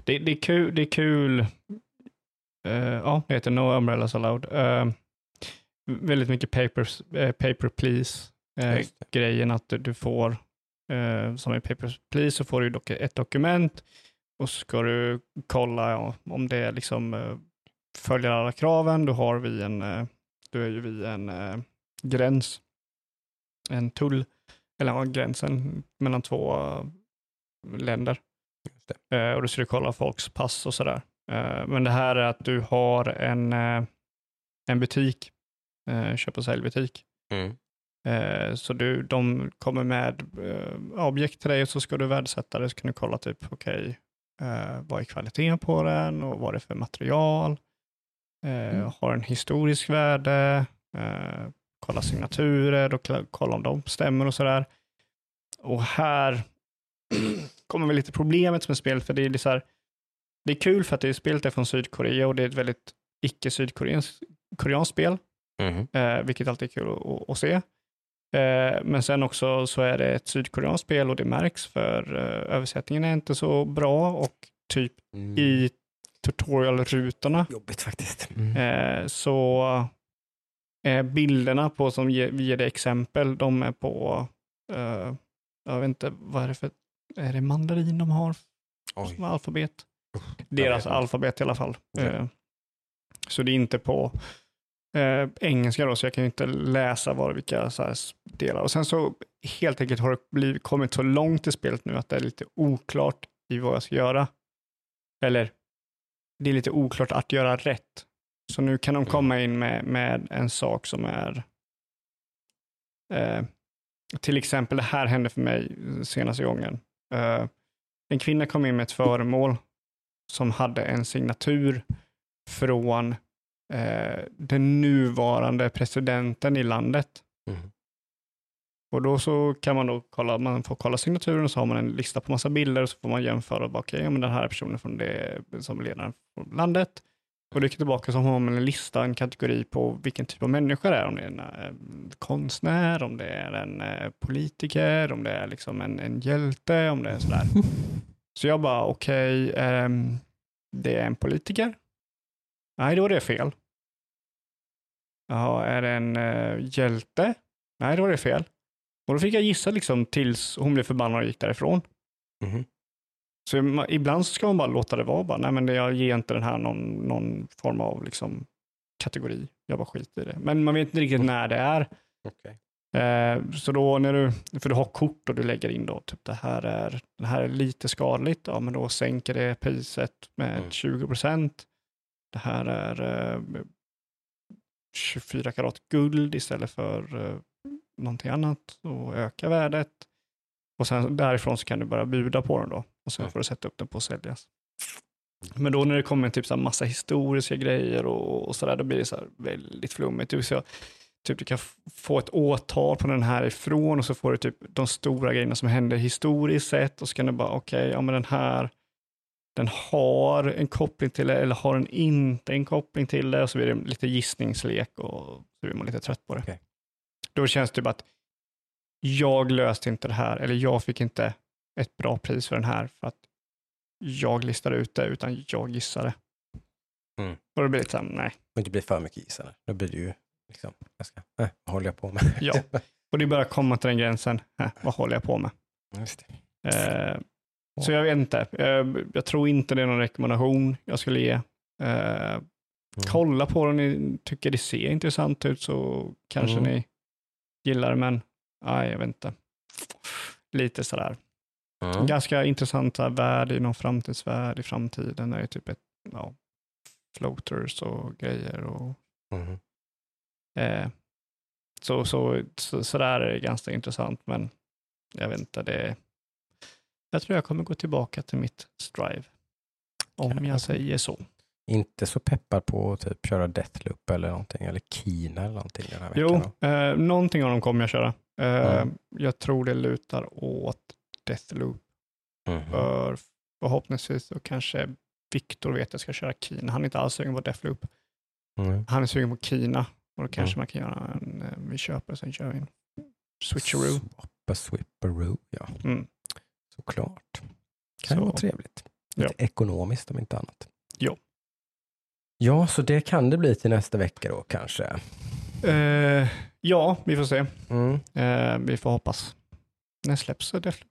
det, det är kul. Det är kul. Eh, ja, det heter No Umbrellas Allowed. Väldigt mycket papers, paper please. Eh, Just det. grejen att du får, eh, som i Papers, Please, så får du dock ett dokument och så ska du kolla ja, om det liksom eh, följer alla kraven. Då har vi en, eh, då är ju vi en eh, gräns, en tull, eller ja, gränsen mellan två eh, länder. Eh, och då ska du kolla folks pass och sådär. Men det här är att du har en, en butik, köp och säljbutik. Mm. Eh, Så du, de kommer med eh, objekt till dig och så ska du värdesätta det. Så kan du kolla typ, okej, eh, vad är kvaliteten på den och vad är det för material? Mm. Har en historisk värde? Kolla signaturer och kolla om de stämmer och sådär. Och här kommer väl lite problemet med spelet, för det är så här, det är kul för att det är spelet är från Sydkorea och det är ett väldigt icke-sydkoreanskt koreanskt spel eh, vilket alltid är kul att, att se. Eh, men sen också så är det ett sydkoreanskt spel och det märks för eh, översättningen är inte så bra och typ Mm. i tutorialrutorna Jobbigt faktiskt. Mm. eh, så är bilderna på som ger, vi ger det exempel, de är på, jag vet inte, vad är det för, är det mandarin de har Oj. som alfabet? Deras alfabet i alla fall. Eh, så det är inte på eh, engelska då, så jag kan ju inte läsa var vilka så här delar. Och sen så helt enkelt har det blivit, kommit så långt i spelet nu att det är lite oklart i vad jag ska göra. Eller det är lite oklart att göra rätt. Så nu kan de komma in med, med en sak som är eh, till exempel, det här hände för mig senaste gången. Eh, en kvinna kom in med ett föremål som hade en signatur från eh, den nuvarande presidenten i landet. Mm. Och då så kan man då kolla, man får kolla signaturen och så har man en lista på massa bilder och så får man jämföra, okej, okay, men den här är personen från det som ledaren för landet. Och dyker tillbaka så har man en lista, en kategori på vilken typ av människa det är. Om det är en eh, konstnär, om det är en eh, politiker, om det är liksom en, en hjälte, om det är sådär. Så jag bara, okej, okay, eh, det är en politiker. Nej, då är det fel. Jaha, är det en eh, hjälte? Nej, då är det fel. Och då fick jag gissa liksom tills hon blev förbannad och gick därifrån. Mhm. Så ibland så ska man bara låta det vara. Bara, Nej, men jag ger inte den här någon, någon form av liksom, kategori. Jag bara skiter i det. Men man vet inte riktigt när det är. Okej. Eh, så då när du, för du har kort och du lägger in då, typ det här är, det här är lite skadligt, ja men då sänker det priset med Mm. 20 procent. Det här är eh, 24 karat guld istället för eh, någonting annat och öka värdet. Och sen därifrån så kan du börja buda på den då och sen får du sätta upp den på att säljas. Men då när det kommer typ så massa historiska grejer och, och sådär, då blir det så väldigt flummigt. Vill säga, typ du kan få ett åtal på den här ifrån och så får du typ de stora grejerna som händer historiskt sett och så kan du bara, okej, ja men den här, den har en koppling till det eller har den inte en koppling till det och så blir det lite gissningslek och så blir man lite trött på det. Okej. Då känns det typ att jag löste inte det här eller jag fick inte ett bra pris för den här för att jag listade ut det utan jag gissade. Mm. Och då blir det lite så här, nej. Men det blir för mycket gissande. Då blir det ju liksom, ganska, äh, vad håller jag på med? Ja. Och det börjar komma till den gränsen, äh, vad håller jag på med? Just det. Eh, så jag vet inte, eh, jag tror inte det är någon rekommendation jag skulle ge. Eh, Mm. kolla på den, ni tycker det ser intressant ut så kanske Mm. ni gillar det, men nej, jag vet inte. Lite sådär. Mm. Ganska intressant så här, värld i någon framtidsvärld i framtiden. Det är typ ett, ja, floaters och grejer och Mm. eh, så, så, så, så där är det ganska intressant, men jag vet inte, det jag tror jag kommer gå tillbaka till mitt Strive. Om jag säger så. Inte så peppad på att typ köra Deathloop eller någonting, eller Kina eller någonting den här veckan. Jo, eh, någonting av dem kommer jag köra. Eh, Mm. Jag tror det lutar åt Deathloop. Mhm. För förhoppningsvis så kanske Viktor vet att jag ska köra Kina. Han är inte alls sugen på Deathloop. Mm. Han är sugen på Kina. Och då kanske Mm. man kan göra en, eh, vi köper sen kör vi en switcheroo. Swappa, swipperoo, ja. Mm. Såklart. Kan Så. vara trevligt. Ja. Lite ekonomiskt om inte annat. Ja. Ja, så det kan det bli till nästa vecka då kanske. Eh, ja, vi får se. Mm. Eh, vi får hoppas. När släpps Deathloop?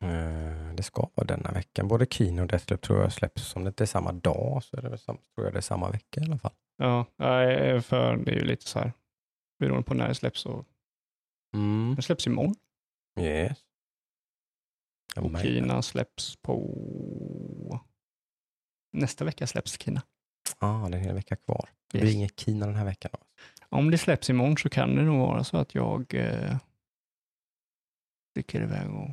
Eh, Det ska vara denna veckan. Både Kino och Deathloop tror jag släpps. Om det inte är samma dag så är det väl sam- tror jag det är samma vecka i alla fall. Ja, nej, för det är ju lite så här beroende på när det släpps. Och, Mm. det släpps imorgon. Yes. Och Kina släpps på... Nästa vecka släpps Kina. Ja, det är en hel vecka kvar. Det Yes. blir inget Kina den här veckan. Då. Om det släpps imorgon så kan det nog vara så att jag eh, sticker iväg och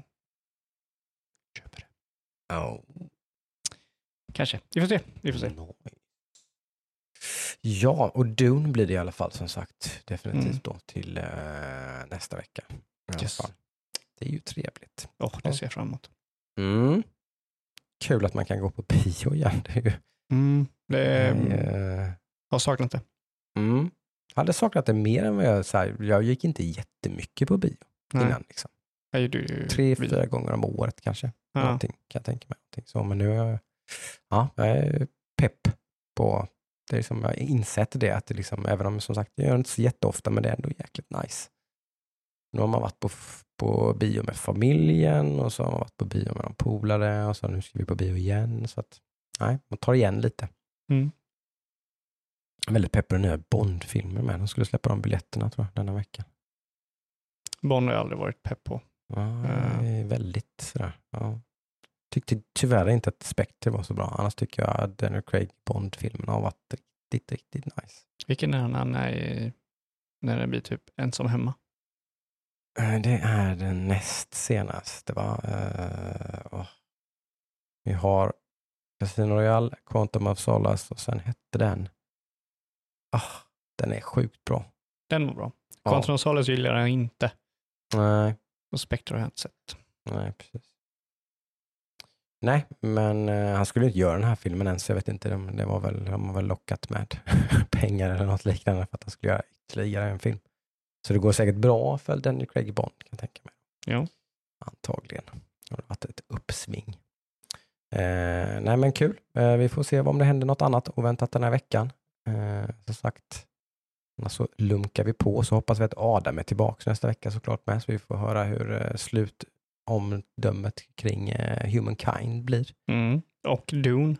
köper det. Oh. Kanske. Vi får se. Vi får se. Nice. Ja, och Dune blir det i alla fall som sagt definitivt Mm. då till eh, nästa vecka. I alla Yes. fall. Det är ju trevligt. Åh, det ser jag fram emot. Mm. Kul att man kan gå på bio igen. Det är ju, Mm, det jag, eh, har saknat det. mm. Jag hade saknat det mer än vad jag, så här, jag gick inte jättemycket på bio Nej. innan. Liksom. Nej, du, Tre, fyra gånger om året kanske. Ja. Någonting, kan jag tänka mig. Någonting. Så, men nu är jag, ja, jag är pepp på det. Är som jag har insett det, att det liksom, även om som sagt, jag gör det inte så jätteofta, men det är ändå jäkligt nice. Nu har man varit på, på bio med familjen och så har man varit på bio med någon polare och så nu ska vi på bio igen. Så att, nej, man tar igen lite. Mm. Jag är väldigt pepp på den nya Bond-filmen med. De skulle släppa de biljetterna tror jag, denna vecka. Bond har jag aldrig varit pepp på. Ja, Ja. det är väldigt sådär. Ja. Tyckte tyvärr inte att Spectre var så bra. Annars tycker jag att Daniel Craig Bond-filmerna har varit riktigt, riktigt nice. Vilken är han när, när det blir typ ensam hemma? Eh, Det är den näst senaste va? Eh, åh. Vi har Casino Royale, Quantum of Solace och sen hette den, ah, den är sjukt bra. Den var bra. Ja. Quantum of Solace gillar jag inte. Nej, Och Spectre har jag inte sett. nej precis. Nej, men eh, han skulle inte göra den här filmen än så jag vet inte, de, det var väl, de har väl lockat med pengar eller något liknande för att han skulle göra ytterligare en film. Så det går säkert bra för Daniel Craig Bond kan jag tänka mig. Ja. Antagligen. Det har varit ett uppsving. Eh, nej men kul. Eh, vi får se om det händer något annat oväntat den här veckan. Eh, som sagt, annars så lunkar vi på så hoppas vi att Adam är tillbaka nästa vecka såklart med så vi får höra hur eh, slutomdömet kring eh, Humankind blir. Mm. Och Dune.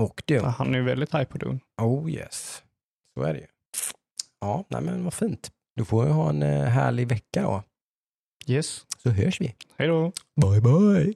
Och det. Han är ju väldigt high på Dune. Oh yes, så är det ju. Ja, nej men vad fint. Du får ha en eh, härlig vecka då. Yes. Så hörs vi. Hej då. Bye bye.